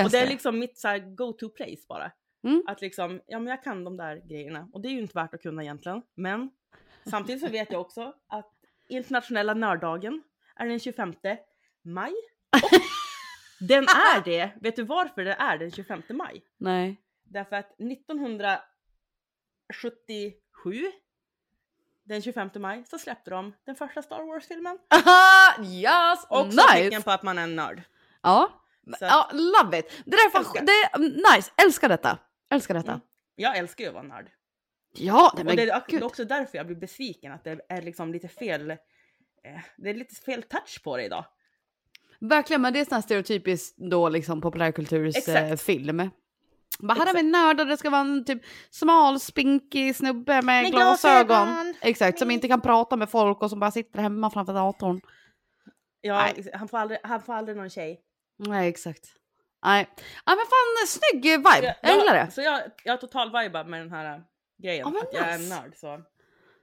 Och det är liksom mitt så här go-to place bara. Mm. Att liksom, ja men jag kan de där grejerna. Och det är ju inte värt att kunna egentligen. Men samtidigt så vet jag också att internationella nörddagen är den 25 maj. Och den är det, vet du varför det är den 25 maj? Nej. Därför att 1977, den 25 maj, så släppte de den första Star Wars-filmen. Aha, yes! Också nice! tecken på att man är en nörd. Ja. Så ja, love it. Det där är fan, Älskar. det nice. Älskar detta. Älskar detta. Mm. Jag älskar ju att vara nörd. Ja, nej, men och det är gud. också därför jag blir besviken att det är liksom lite fel. Eh, det är lite fel touch på det idag. Verkligen, men det är sån här stereotypiskt då liksom populärkulturs eh, film. Bara här har vi nördar, det ska vara en typ smal, spinkig snubbe med, Med glasögon. glasögon. Exakt, som Mm. inte kan prata med folk och som bara sitter hemma framför datorn. Ja, han, får aldrig, han får aldrig någon tjej. Nej, exakt. Nej, ja, men fan snygg vibe. Jag gillar det. Så jag, jag har total vibe med den här äh, grejen. Ja, att jag är en nörd. Så.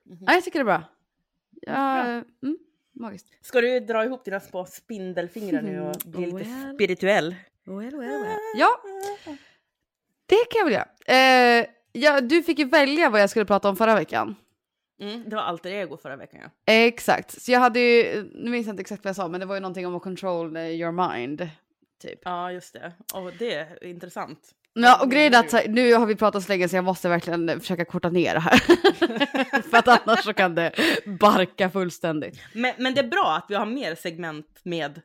Ja, jag tycker det är bra. Ja, mm, magiskt. Ska du dra ihop dina små spindelfingrar nu och bli lite Well. spirituell? Well, well, well. Ja, det kan jag väl göra. Eh, ja, du fick ju välja vad jag skulle prata om förra veckan. Mm, det var alter ego förra veckan ja. Exakt, så jag hade ju, nu minns jag inte exakt vad jag sa, men det var ju någonting om att control eh, your mind. Typ. Ja just det. Och det är intressant. Ja, och grejen är att här, nu har vi pratat så länge så jag måste verkligen försöka korta ner det här. För att annars så kan det barka fullständigt. Men, men det är bra att vi har mer segment med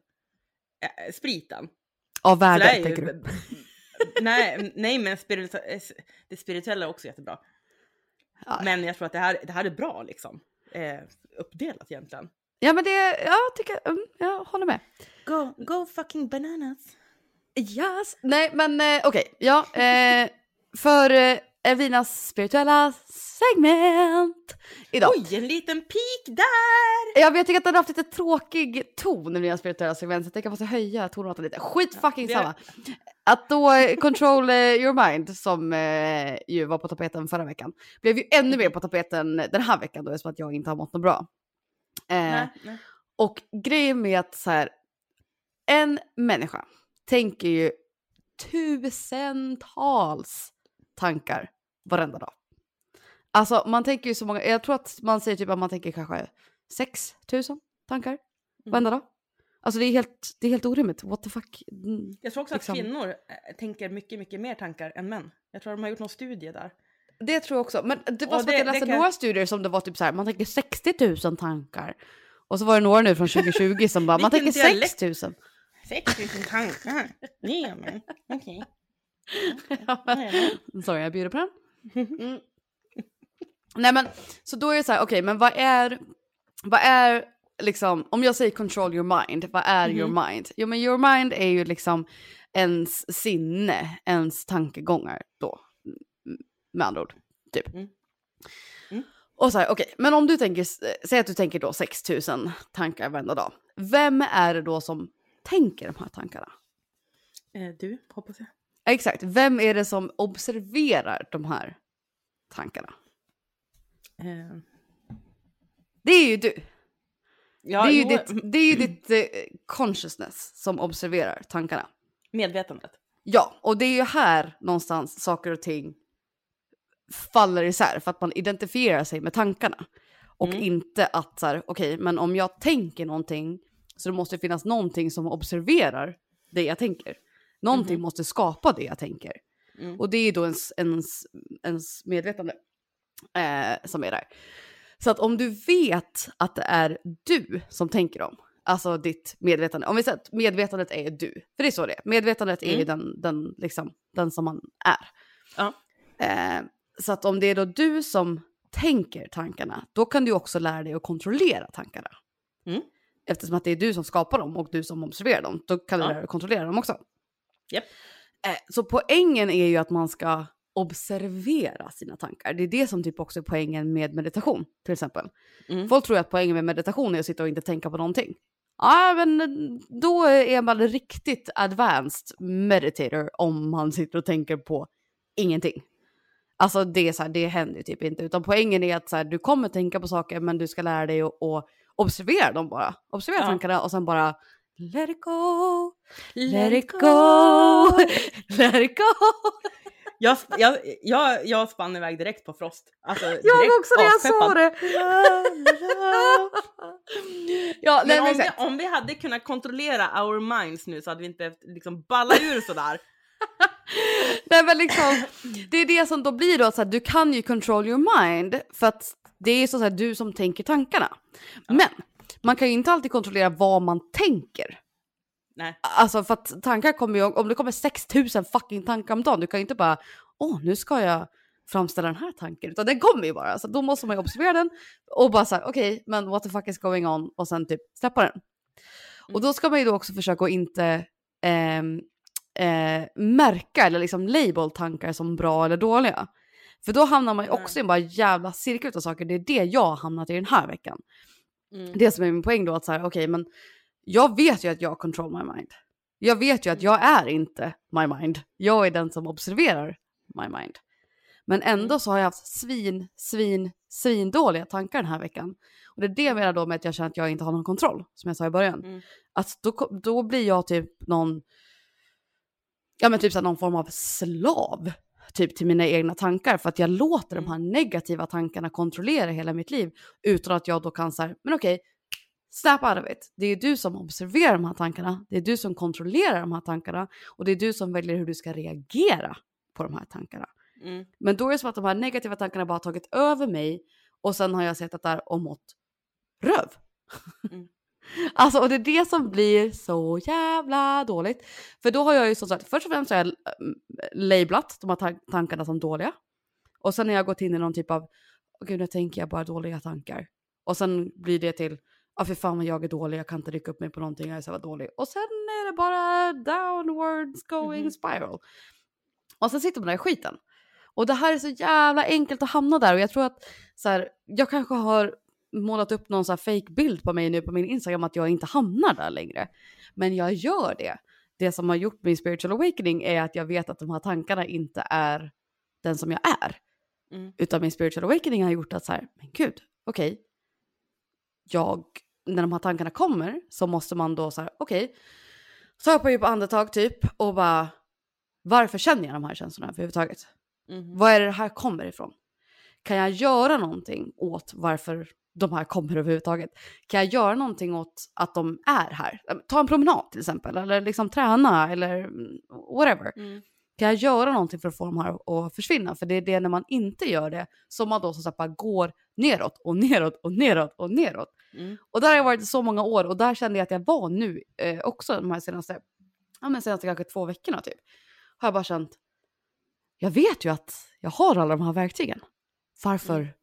äh, spriten. Av värde, tänker du? Nej, nej, men spiritu- det spirituella är också jättebra. Ja. Men jag tror att det här, det här är bra liksom. eh, uppdelat egentligen. Ja men det, jag tycker, mm, jag håller med. Go, go fucking bananas. Yes. Nej men eh, okej, ja. Eh, för eh, Evinas spirituella segment idag. Oj, en liten pik där! Ja, men jag tycker att den har haft lite tråkig ton i Evinas spirituella segment så jag tänker att jag måste höja tonarten lite. Skit fucking är- samma. Att då control eh, your mind som eh, ju var på tapeten förra veckan blev ju ännu mer på tapeten den här veckan då eftersom att jag inte har mått något bra. Eh, Nej, nej. och grejen med att så här, en människa tänker ju tusentals tankar varenda dag. Alltså man tänker ju så många, jag tror att man säger typ att man tänker kanske 6 tusen tankar varenda dag. Alltså det är helt, det är helt orimligt, what the fuck. Mm. Jag tror också att liksom. kvinnor eh, tänker mycket, mycket mer tankar än män. Jag tror de har gjort någon studie där. Det tror jag också, men det var Och som att det- jag det läste kan- några studier som det var typ så här, man tänker 60 000 tankar. Och så var det några nu från 2020 som bara, man tänker dialekt. 6 000. 6000 tankar. Ge mig. Okej. Sorry, jag bjuder på den. Mm. Nej men, så då är det så här, okej men vad är, vad är liksom, om jag säger control your mind, vad är your mind? Jo men your mind är ju liksom ens sinne, ens tankegångar då, med andra ord, typ. Mm. Mm. Och så här, okej, men om du tänker, säg att du tänker då 6000 tankar varenda dag. Vem är det då som tänker de här tankarna? Eh, Du, hoppas jag. Exakt, vem är det som observerar de här tankarna? Eh, Det är ju du. Ja, det är ju jo, ditt, det är ju ditt eh, consciousness som observerar tankarna. Medvetandet. Ja, och det är ju här någonstans saker och ting faller isär för att man identifierar sig med tankarna. Och Mm. inte att så här, okej, men om jag tänker någonting så det måste finnas någonting som observerar det jag tänker. Någonting Mhm. måste skapa det jag tänker. Mm. Och det är då ens, ens, ens medvetande eh, som är där. Så att om du vet att det är du som tänker dem, alltså ditt medvetande, om vi säger att medvetandet är du, för det är så det är, medvetandet är ju Mm. den, den, liksom, den som man är. Ja. Eh, så att om det är då du som tänker tankarna, då kan du också lära dig att kontrollera tankarna. Mm. Eftersom att det är du som skapar dem och du som observerar dem, då kan du Ja. lära dig att kontrollera dem också. Japp. Eh, så poängen är ju att man ska observera sina tankar. Det är det som typ också är poängen med meditation till exempel. Mm. Folk tror att poängen med meditation är att sitta och inte tänka på någonting. Ja, men då är man riktigt advanced meditator om man sitter och tänker på ingenting. Alltså det, är så här, det händer ju typ inte, utan poängen är att så här, du kommer tänka på saker men du ska lära dig att, att observera dem bara. Observera Ja. tankarna och sen bara let it go, let it go, let it go. Jag, jag, jag, jag spann iväg direkt på Frost. Alltså, Jag direkt också när jag aspeppad. det. ja, Men om, vi, om vi hade kunnat kontrollera our minds nu så hade vi inte behövt liksom balla ur sådär. Nej men liksom, det är det som då blir då att du kan ju control your mind för att det är så att du som tänker tankarna. Men man kan ju inte alltid kontrollera vad man tänker. Nej. Alltså för att tankar kommer ju, om det kommer 6000 fucking tankar om dagen, du kan ju inte bara, åh nu ska jag framställa den här tanken, utan den kommer ju bara. Så då måste man ju observera den och bara säga okej, men what the fuck is going on och sen typ släppa den. Och då ska man ju då också försöka att inte ehm, eh, märka eller liksom label tankar som bra eller dåliga. För då hamnar man ju också i en bara jävla cirkel av saker. Det är det jag har hamnat i den här veckan. Mm. Det som är min poäng då att så här, okej men jag vet ju att jag control my mind. Jag vet ju att jag är inte my mind. Jag är den som observerar my mind. Men ändå så har jag haft svin, svin, svin dåliga tankar den här veckan. Och det är det jag menar då med att jag känner att jag inte har någon kontroll, som jag sa i början. Mm. Att då, då blir jag typ någon, ja men typ så någon form av slav typ till mina egna tankar för att jag låter de här negativa tankarna kontrollera hela mitt liv utan att jag då kan säga, men okej, snap out of it. Det är du som observerar de här tankarna, det är du som kontrollerar de här tankarna och det är du som väljer hur du ska reagera på de här tankarna. Mm. Men då är det som att de här negativa tankarna bara har tagit över mig och sen har jag sett där och mått röv. Mm. Alltså och det är det som blir så jävla dåligt. För då har jag ju som sagt, först och främst har jag ähm, lablat de här tan- tankarna som dåliga. Och sen har jag gått in i någon typ av, åh gud nu tänker jag bara dåliga tankar. Och sen blir det till, ja för fan vad jag är dålig, jag kan inte rycka upp mig på någonting, jag är så jävla dålig. Och sen är det bara downwards going Mhm. spiral. Och sen sitter man där i skiten. Och det här är så jävla enkelt att hamna där och jag tror att så här, jag kanske har målat upp någon så här fake bild på mig nu på min Instagram att jag inte hamnar där längre. Men jag gör det. Det som har gjort min spiritual awakening är att jag vet att de här tankarna inte är den som jag är. Mm. Utan min spiritual awakening har gjort att så här, men gud, okej. Jag, när de här tankarna kommer så måste man då så här, okej. Ta på djupa andetag typ och bara, varför känner jag de här känslorna överhuvudtaget? Mhm. Var är det här kommer ifrån? Kan jag göra någonting åt varför de här kommer överhuvudtaget? Kan jag göra någonting åt att de är här? Ta en promenad till exempel, eller liksom träna eller mm, whatever. Mm. Kan jag göra någonting för att få de här att försvinna? För det är det när man inte gör det som man då som sagt bara går neråt och neråt och neråt och neråt. Mm. Och där har jag varit i så många år och där kände jag att jag var nu eh, också de här senaste, ja men senaste kanske två veckorna typ. Har jag bara känt, jag vet ju att jag har alla de här verktygen. Varför, Mm.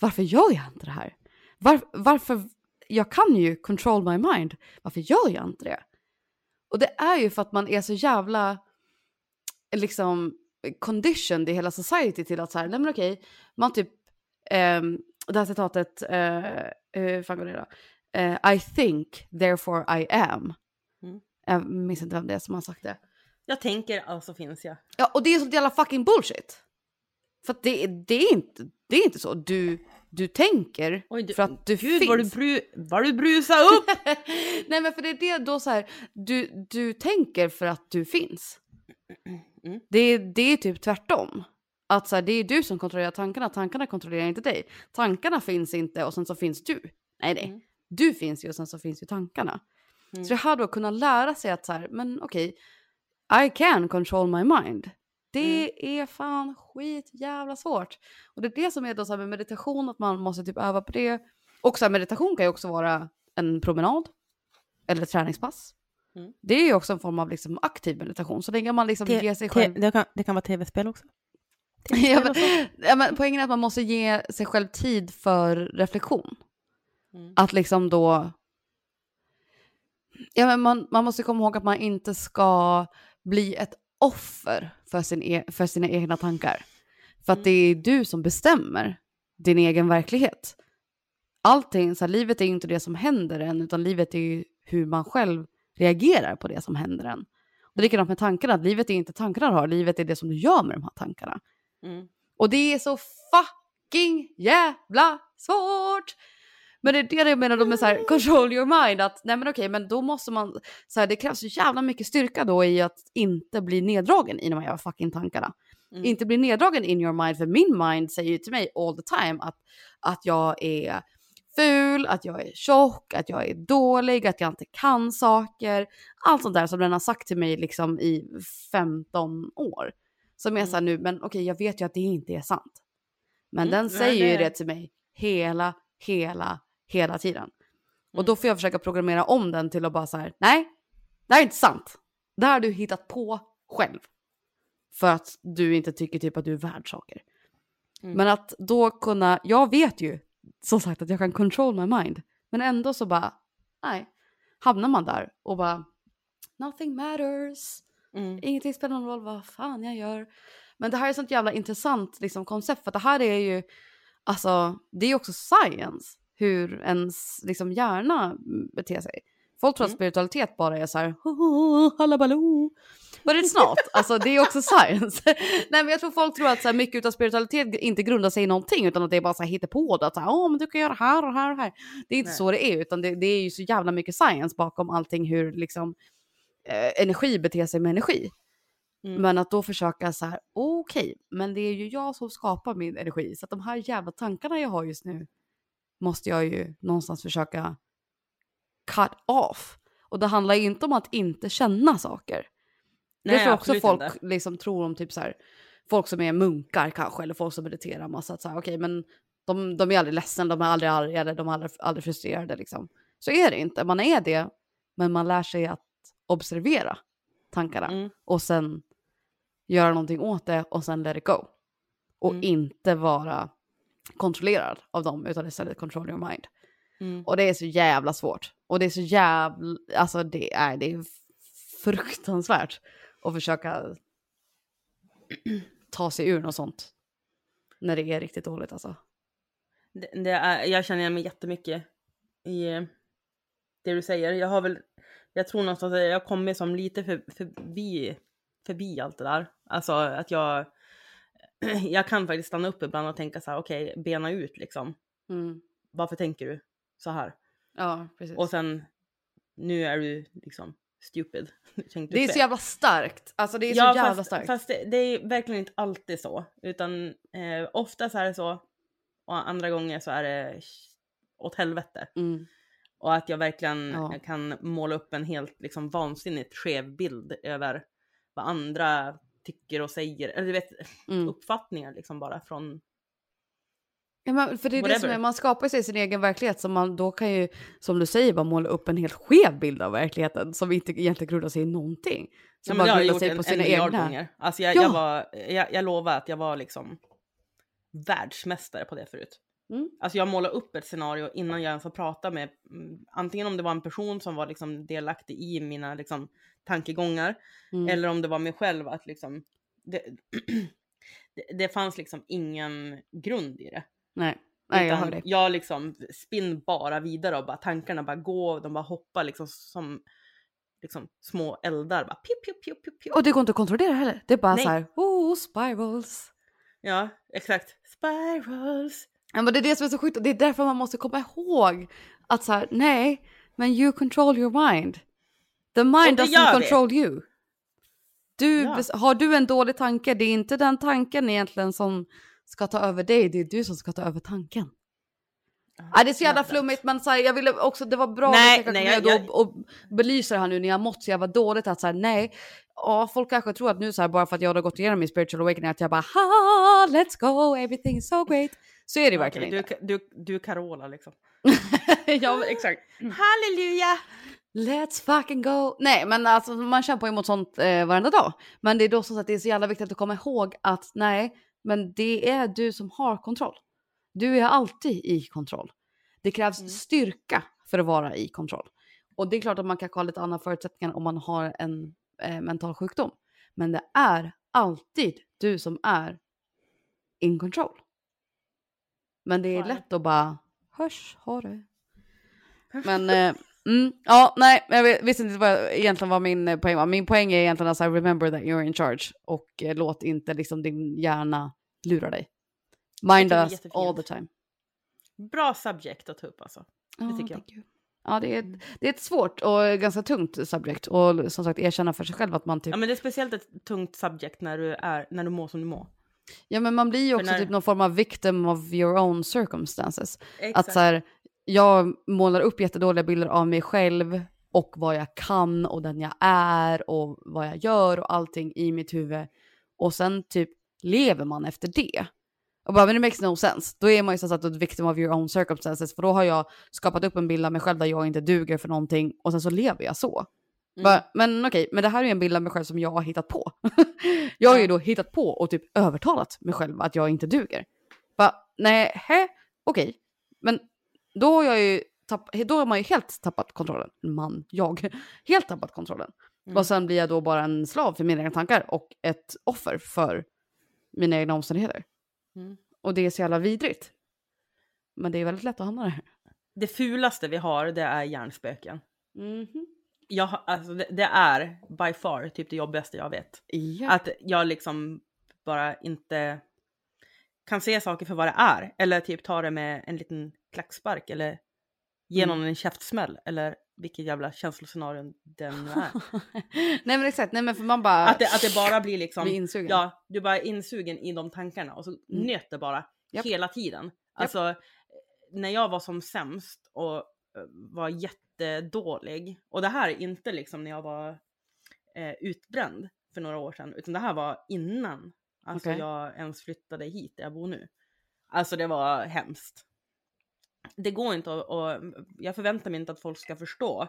varför gör jag inte det här? Var, varför, jag kan ju control my mind, varför gör jag inte det? Och det är ju för att man är så jävla liksom conditioned i hela society till att så här, nej men okej, man typ, ehm, det här citatet, eh, hur fan går det då? Eh, I think, therefore I am. Mm. Jag minns inte vem det är som har sagt det. Jag tänker, alltså finns jag. Ja, och det är sånt jävla fucking bullshit. För att det, det, är inte, det är inte så. Du, du tänker Oj, du, för att du Gud finns. vad du, bru, vad du brusar upp! Nej men för det är det då så här, du, du tänker för att du finns. Mm. Det, det är typ tvärtom. Att så här, det är du som kontrollerar tankarna, tankarna kontrollerar inte dig. Tankarna finns inte och sen så finns du. Nej nej, Mm. du finns ju och sen så finns ju tankarna. Mm. Så det här då att kunna lära sig att så här, men okej, I can control my mind. Det Mm. är fan skit jävla svårt. Och det är det som är då så här med meditation, att man måste typ öva på det. Och så här, meditation kan ju också vara en promenad. Eller ett träningspass. Mm. Det är ju också en form av liksom aktiv meditation. Så länge man liksom Te- ger sig te- själv... det, kan, det kan vara tv-spel också. ja, men, ja, men poängen är att man måste ge sig själv tid för reflektion. Mm. Att liksom då... Ja, men man, man måste komma ihåg att man inte ska bli ett offer för, sin e för sina egna tankar. För att Mm. det är du som bestämmer din egen verklighet. Allting, så här, livet är ju inte det som händer en, utan livet är ju hur man själv reagerar på det som händer en. Och är likadant med tankarna, att livet är inte tankarna du har, livet är det som du gör med de här tankarna. Mm. Och det är så fucking jävla svårt! Men det är det jag menar då med så här, control your mind, att nej men okej, men då måste man, så här, det krävs så jävla mycket styrka då i att inte bli neddragen i de här fucking tankarna. Mm. Inte bli neddragen in your mind, för min mind säger ju till mig all the time att, att jag är ful, att jag är tjock, att jag är dålig, att jag inte kan saker. Allt sånt där som den har sagt till mig liksom i 15 år. Som är Mm. så här nu, men okej jag vet ju att det inte är sant. Men Mm, den nej, säger ju det- det till mig hela, hela, hela tiden. Och Mm. då får jag försöka programmera om den till att bara så här, nej, det här är inte sant. Det här har du hittat på själv. För att du inte tycker typ att du är värd saker. Mm. Men att då kunna, jag vet ju som sagt att jag kan control my mind. Men ändå så bara, nej, hamnar man där och bara, nothing matters. Mm. Ingenting spelar någon roll vad fan jag gör. Men det här är ett sånt jävla intressant liksom, koncept för att det här är ju, alltså det är ju också science hur ens liksom, hjärna beter sig. Folk tror att Mm. spiritualitet bara är så här, hallabaloo. But it's not. Alltså det är också science. Nej men jag tror folk tror att så här, mycket av spiritualitet inte grundar sig i någonting utan att det är bara så här hittepå. Att så här, Åh, men du kan göra här och här och här. Det är inte Nej. så det är utan det, det är ju så jävla mycket science bakom allting hur liksom eh, energi beter sig med energi. Mm. Men att då försöka så här, okej, men det är ju jag som skapar min energi. Så att de här jävla tankarna jag har just nu måste jag ju någonstans försöka cut off. Och det handlar ju inte om att inte känna saker. det Nej, tror jag också folk inte. liksom tror om typ så här, folk som är munkar kanske, eller folk som mediterar massa. Att så här, okej, men de, de är aldrig ledsna, de är aldrig arga, eller de är aldrig, aldrig frustrerade liksom. Så är det inte, man är det, men man lär sig att observera tankarna Mm. och sen göra någonting åt det och sen let it go. Och Mm. inte vara kontrollerad av dem utan istället control your mind. Mm. Och det är så jävla svårt. Och det är så jävla, alltså det är, det är fruktansvärt att försöka ta sig ur något sånt. När det är riktigt dåligt alltså. Det, det är, jag känner igen mig jättemycket i det du säger. Jag har väl, jag tror någonstans att jag kommer som lite för, förbi, förbi allt det där. Alltså att jag, jag kan faktiskt stanna upp ibland och tänka så här, okej, bena ut liksom. Mm. Varför tänker du så här? Ja, precis. Och sen, nu är du liksom stupid. Det är så jävla starkt. Alltså det är så ja, jävla fast, starkt. fast det, det är verkligen inte alltid så. Utan eh, ofta så är det så. Och andra gånger så är det åt helvete. Mm. Och att jag verkligen Ja. kan måla upp en helt liksom vansinnigt skev bild över vad andra tycker och säger. Eller du vet, Mm. uppfattningar liksom bara från... Ja, men för det är det som Whatever. är, man skapar sig sin egen verklighet som man då kan ju, som du säger, bara måla upp en helt skev bild av verkligheten som inte egentligen grundar sig i någonting. Ja, Som men det bara jag grundar sig en, på en sina miljard egna. gånger. Alltså jag, Ja. jag, var, jag, jag lovar att jag var liksom världsmästare på det förut. Mm. Alltså jag målade upp ett scenario innan jag ens har pratat med, mm, antingen om det var en person som var liksom delaktig i mina liksom, tankegångar, Mm. eller om det var mig själv att liksom, det, det, det fanns liksom ingen grund i det. Nej, Nej jag hör det. Jag liksom spinn bara vidare och bara tankarna bara går, de bara hoppar liksom som liksom små eldar. Bara piu, piu, piu, piu, piu. Och det går inte att kontrollera heller. Det är bara Nej. så här, oh, spirals. Ja, exakt. Spirals. Men det är det som är så sjukt och det är därför man måste komma ihåg att så här, nej, men you control your mind. The mind doesn't gör vi. control you. Du, Ja. Har du en dålig tanke, det är inte den tanken egentligen som ska ta över dig, det är du som ska ta över tanken. Ja, det är så jävla flummigt men så här, jag ville också, det var bra Nej, att jag nej, jag- och, och belysa det här nu när jag mått så jävla dåligt att så här, nej, ja, folk kanske tror att nu så här bara för att jag har gått igenom min spiritual awakening att jag bara ha, let's go, everything is so great. Så är det verkligen Okej, inte. du, du, du är Carola liksom. ja, exakt. Halleluja! Let's fucking go. Nej, men alltså man kämpar ju mot sånt eh, varenda dag. Men det är då som sagt det är så jävla viktigt att komma ihåg att nej, men det är du som har kontroll. Du är alltid i kontroll. Det krävs Mm. styrka för att vara i kontroll. Och det är klart att man kan ha lite andra förutsättningar om man har en eh, mental sjukdom. Men det är alltid du som är in control. Men det är det. lätt att bara, hörs, ha det. Men eh, mm, ja, nej, jag visste inte vad, egentligen vad min eh, poäng var. Min poäng är egentligen att så här, remember that you're in charge och eh, låt inte liksom din hjärna lura dig. Mind det us jättefint. all the time. Bra subject att ta upp alltså. Ja, tycker jag. Ja, det är, ett, det är ett svårt och ganska tungt subject och som sagt erkänna för sig själv att man typ, Ja men det är speciellt ett tungt subject när du, är, när du mår som du mår. Ja men man blir ju också när- typ någon form av victim of your own circumstances. Exakt. Att så här, jag målar upp jättedåliga bilder av mig själv och vad jag kan och den jag är och vad jag gör och allting i mitt huvud. Och sen typ lever man efter det. Och bara, men det makes no sense. Då är man ju så att victim of your own circumstances. För då har jag skapat upp en bild av mig själv där jag inte duger för någonting och sen så lever jag så. Mm. Bara, men okej, men det här är en bild av mig själv som jag har hittat på. jag har ju då hittat på och typ övertalat mig själv att jag inte duger. Bara, nej, hä, okej. Men då har jag ju tapp, då har man ju helt tappat kontrollen. Man, jag, helt tappat kontrollen. Mm. Och sen blir jag då bara en slav för mina egna tankar och ett offer för mina egna omständigheter. Mm. Och det är så jävla vidrigt. Men det är väldigt lätt att hamna där. Det fulaste vi har det är hjärnspöken. Mhm. Jag, alltså, det, det är by far typ det jobbigaste jag vet. Ja. Att jag liksom bara inte kan se saker för vad det är. Eller typ ta det med en liten klackspark eller ge Mm. någon en käftsmäll. Eller vilket jävla känsloscenario den nu är. nej men exakt, nej men för man bara att, det, att det bara blir liksom, blir insugen. ja, du bara är insugen i de tankarna och så Mm. nöter bara Japp. hela tiden. Alltså när jag var som sämst och var jättedålig, och det här är inte liksom när jag var eh, utbränd för några år sedan, utan det här var innan alltså Okej. jag ens flyttade hit där jag bor nu. Alltså det var hemskt. Det går inte att, och jag förväntar mig inte att folk ska förstå.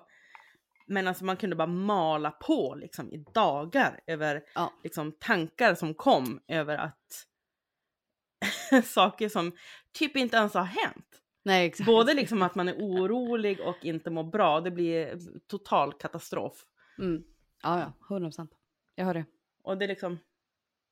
Men alltså man kunde bara mala på liksom i dagar över Ja. liksom tankar som kom över att saker som typ inte ens har hänt. Nej, exakt. Både liksom att man är orolig och inte mår bra. Det blir total katastrof. Mm. Ja, ja, 100 procent. Jag hör det. Och det är liksom...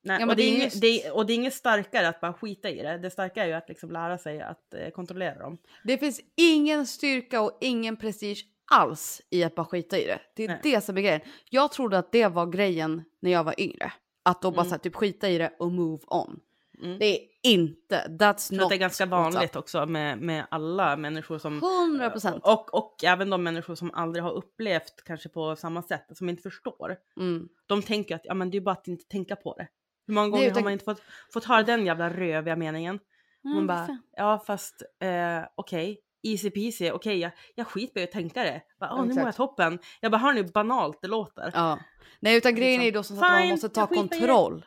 Nej, Ja, och, det är inget, just- är, och det är inget starkare att bara skita i det. Det starka är ju att liksom lära sig att eh, kontrollera dem. Det finns ingen styrka och ingen prestige alls i att bara skita i det. Det är Nej. det som är grejen. Jag trodde att det var grejen när jag var yngre. Att då bara Mm. så här, typ skita i det och move on. Mm. Det är inte. That's Jag tror not att det är ganska vanligt också med, med alla människor som... 100 procent. Och, och även de människor som aldrig har upplevt kanske på samma sätt, som inte förstår. Mm. De tänker att ja, men det är bara att inte tänka på det. Hur många gånger utan- har man inte fått, fått höra den jävla röviga meningen? Man Mm, bara, fan. ja fast eh, okej, easy peasy, okej jag, jag skiter i att tänka det. Bara, Åh, nu mår jag toppen. Jag bara, hör ni hur banalt det låter? Ja. Nej, utan grejen är ju då Liksom, som sagt att man måste ta kontroll.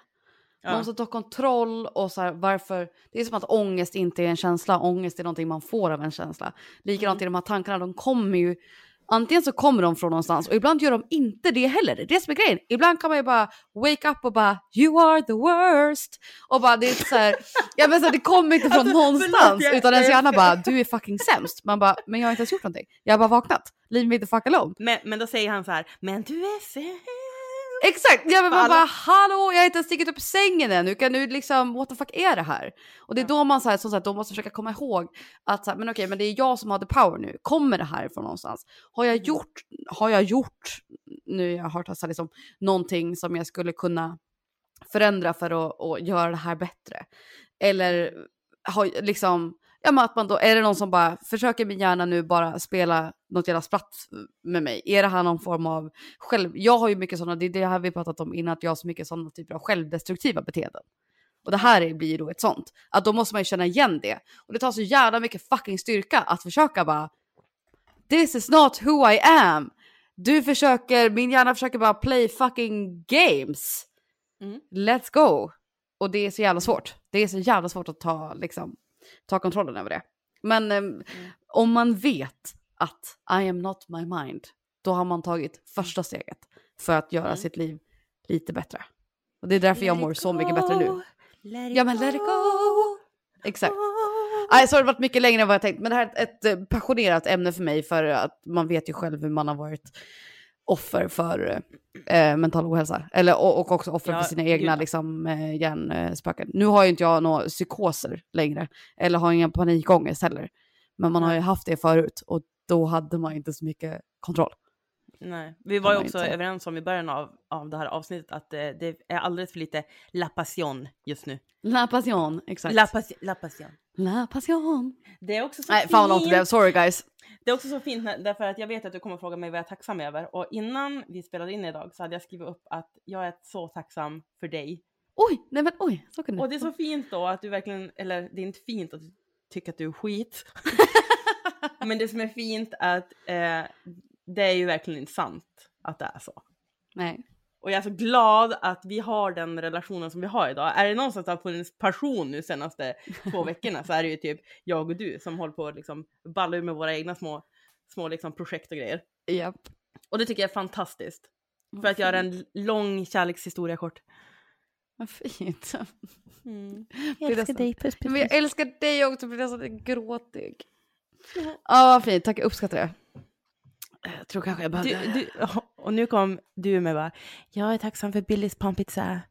Man måste ta kontroll och så här, varför. Det är som att ångest inte är en känsla. Ångest är någonting man får av en känsla. Likadant Mm. i de här tankarna, de kommer ju. Antingen så kommer de från någonstans och ibland gör de inte det heller. Det är det som är grejen. Ibland kan man ju bara wake up och bara you are the worst. Och bara det är så här, ja men så här, det kommer inte från Alltså, någonstans jag- utan ens hjärna bara du är fucking sämst. Man bara men jag har inte ens gjort någonting. Jag har bara vaknat. Leave me the fuck alone. Men, men då säger han så här, men du är sämst. Exakt! Ja men man Alla- bara hallå jag har inte ens stigit upp ur sängen än, hur kan du liksom what the fuck är det här? Och det är då man så här, som sagt, då måste försöka komma ihåg att så här, men okej men det är jag som har the power nu, kommer det här från någonstans? Har jag Mm. gjort, har jag gjort, nu jag har testat liksom någonting som jag skulle kunna förändra för att, att göra det här bättre? Eller har liksom, ja men att man då, är det någon som bara försöker min hjärna nu bara spela något jävla spratt med mig? Är det här någon form av själv, jag har ju mycket sådana, det är det här vi pratat om innan, att jag har så mycket sådana typer av självdestruktiva beteenden. Och det här är- blir ju då ett sånt. Att då måste man ju känna igen det. Och det tar så jävla mycket fucking styrka att försöka bara This is not who I am. Du försöker, min hjärna försöker bara play fucking games. Mm. Let's go. Och det är så jävla svårt. Det är så jävla svårt att ta, liksom, ta kontrollen över det. Men Mm. em, om man vet att I am not my mind, då har man tagit första steget för att göra Mm. sitt liv lite bättre. Och det är därför jag mår så mycket bättre nu. Ja men let it go! Exakt. Nej, så har det varit mycket längre än vad jag tänkt. Men det här är ett, eh, passionerat ämne för mig för att man vet ju själv hur man har varit offer för eh, mental ohälsa. Eller, och, och också offer Ja, för sina egna ja. liksom, eh, hjärnspöken. Nu har ju inte jag några psykoser längre. Eller har ingen panikångest heller. Men man har ju haft det förut och då hade man inte så mycket kontroll. Nej, vi var ju också inte. överens om i början av, av det här avsnittet att eh, det är alldeles för lite la passion just nu. La passion, exakt. La, pas- la passion. La passion. Det är också så Nej, fan vad långt det blev. fint. Sorry guys. Det är också så fint därför att jag vet att du kommer fråga mig vad jag är tacksam över. Och innan vi spelade in idag så hade jag skrivit upp att jag är så tacksam för dig. Oj, nej men oj. Så kunde Och det är så fint då att du verkligen, eller det är inte fint att du tycker att du är skit. Men det som är fint är att eh, det är ju verkligen inte sant att det är så. Nej. Och jag är så glad att vi har den relationen som vi har idag. Är det någon som har funnits passion nu senaste två veckorna så är det ju typ jag och du som håller på att liksom balla ur med våra egna små, små liksom projekt och grejer. Japp. Och det tycker jag är fantastiskt. För att göra en lång kärlekshistoria kort. Vad fint. Mm. Jag älskar dig, puss, Men jag älskar dig också, blir nästan gråtig. Ja, vad fint. Tack, jag uppskattar det. Jag tror kanske jag Du, behövde... du, och nu kom du med bara, jag är tacksam för Billys pampizza.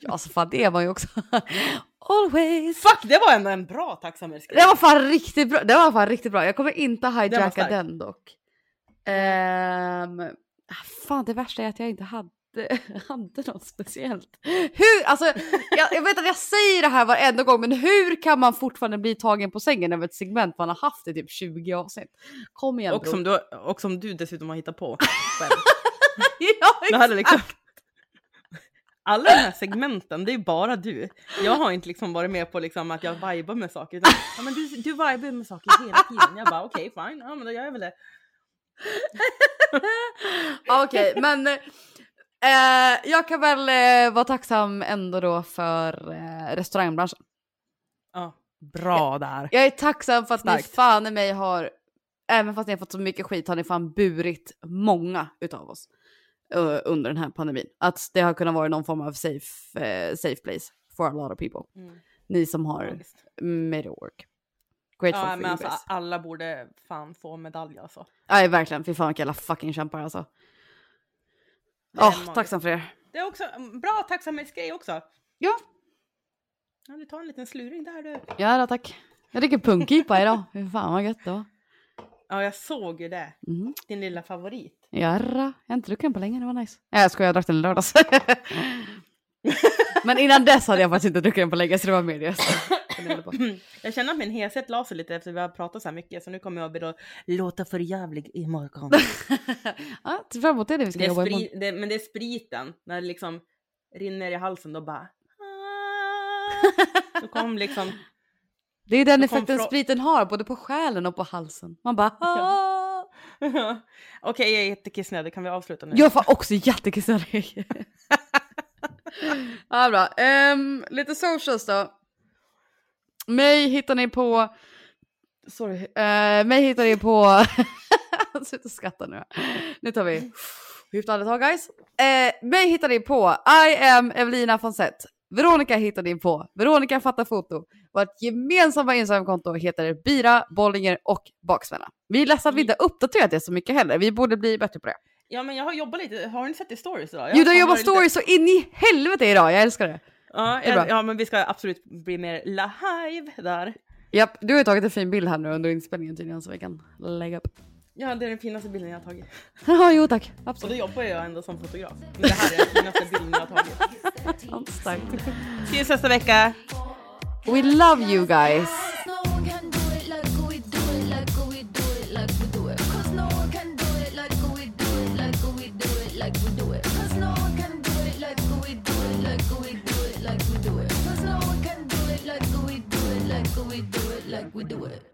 Ja, alltså fan det är man ju också. Always. Fuck, det var ändå en bra tacksamhetsgrej. Det var fan riktigt bra. Det var fan riktigt bra. Jag kommer inte var hijacka stark. den dock. Ah, fan, det värsta är att jag inte hade, hade något speciellt. Hur, alltså, jag, jag vet att jag säger det här varenda gång, men hur kan man fortfarande bli tagen på sängen över ett segment man har haft i typ 20 avsnitt? Kom igen Och som, du, och som du dessutom har hittat på själv. ja, Det hade liksom... Alla de här segmenten, det är bara du. Jag har inte liksom varit med på liksom att jag vibar med saker. Utan, ja, men du, du vibar med saker hela tiden. Jag bara okej, fine. Ja, men då gör jag väl det. Okej, men eh, jag kan väl eh, vara tacksam ändå då för eh, restaurangbranschen. Ja, bra där. Jag är tacksam för att ni Starkt. fan i mig har, även fast ni har fått så mycket skit, har ni fan burit många utav oss eh, under den här pandemin. Att det har kunnat vara någon form av safe, eh, safe place for a lot of people. Mm. Ni som har Ja, made it work. Grateful Ja, men alltså alla borde fan få medalj alltså. Nej, verkligen. Fy fan vilka jävla fucking kämpar alltså. Det Åh, magiskt. tacksam för er. Det är också en bra tacksamhetsgrej också. Ja, Ja, du tar en liten sluring där du. ja då, tack. Jag dricker punkipa idag. Fy fan vad gött då. Ja, jag såg ju det. Mm. Din lilla favorit. Jarra, jag har inte druckit den på länge, det var nice. Nej jag skojar, jag drack den i lördags. Men innan dess hade jag faktiskt inte druckit den på länge så det var mer det jag funderade på. Jag känner att min hethet la sig lite efter att vi har pratat så här mycket så nu kommer jag börja låta för jävlig imorgon. Ja, fram emot det, det vi ska Det är jobba imorgon. spri- det, men det är spriten när det liksom rinner i halsen då bara. Så kom liksom. Det är den effekten frå- spriten har, både på själen och på halsen. Man bara "Ah." Okej, jag är jättekissnödig. Kan vi avsluta nu? Jag får också jättekissnödig. ja, bra. Ehm, lite socials då. Mig hittar ni på... Sorry. Uh, mig hittar ni på... Sluta skratta nu. Nu tar vi djupt andetag guys. Uh, mig hittar ni på I am Evelina Fonsett. Veronica hittar ni på Veronica fattar foto. Vårt gemensamma Instagramkonto heter Bira, Bollinger och Baksmälla. Vi är ledsna att vi inte har uppdaterat det så mycket heller. Vi borde bli bättre på det. Ja, men jag har jobbat lite. Har ni sett i stories idag? Jag Jo, du har jobbat stories så in i helvete idag. Jag älskar det. Ja, jag, ja, men vi ska absolut bli mer live där. Japp, du har ju tagit en fin bild här nu under inspelningen tydligen så vi kan lägga upp. Ja, det är den finaste bilden jag har tagit. Ja, jo tack. Och då Absolut. jobbar jag ändå som fotograf. Men det här är den finaste bilden jag har tagit. Starkt. Ses nästa vecka. We love you guys. We do it, like we do it.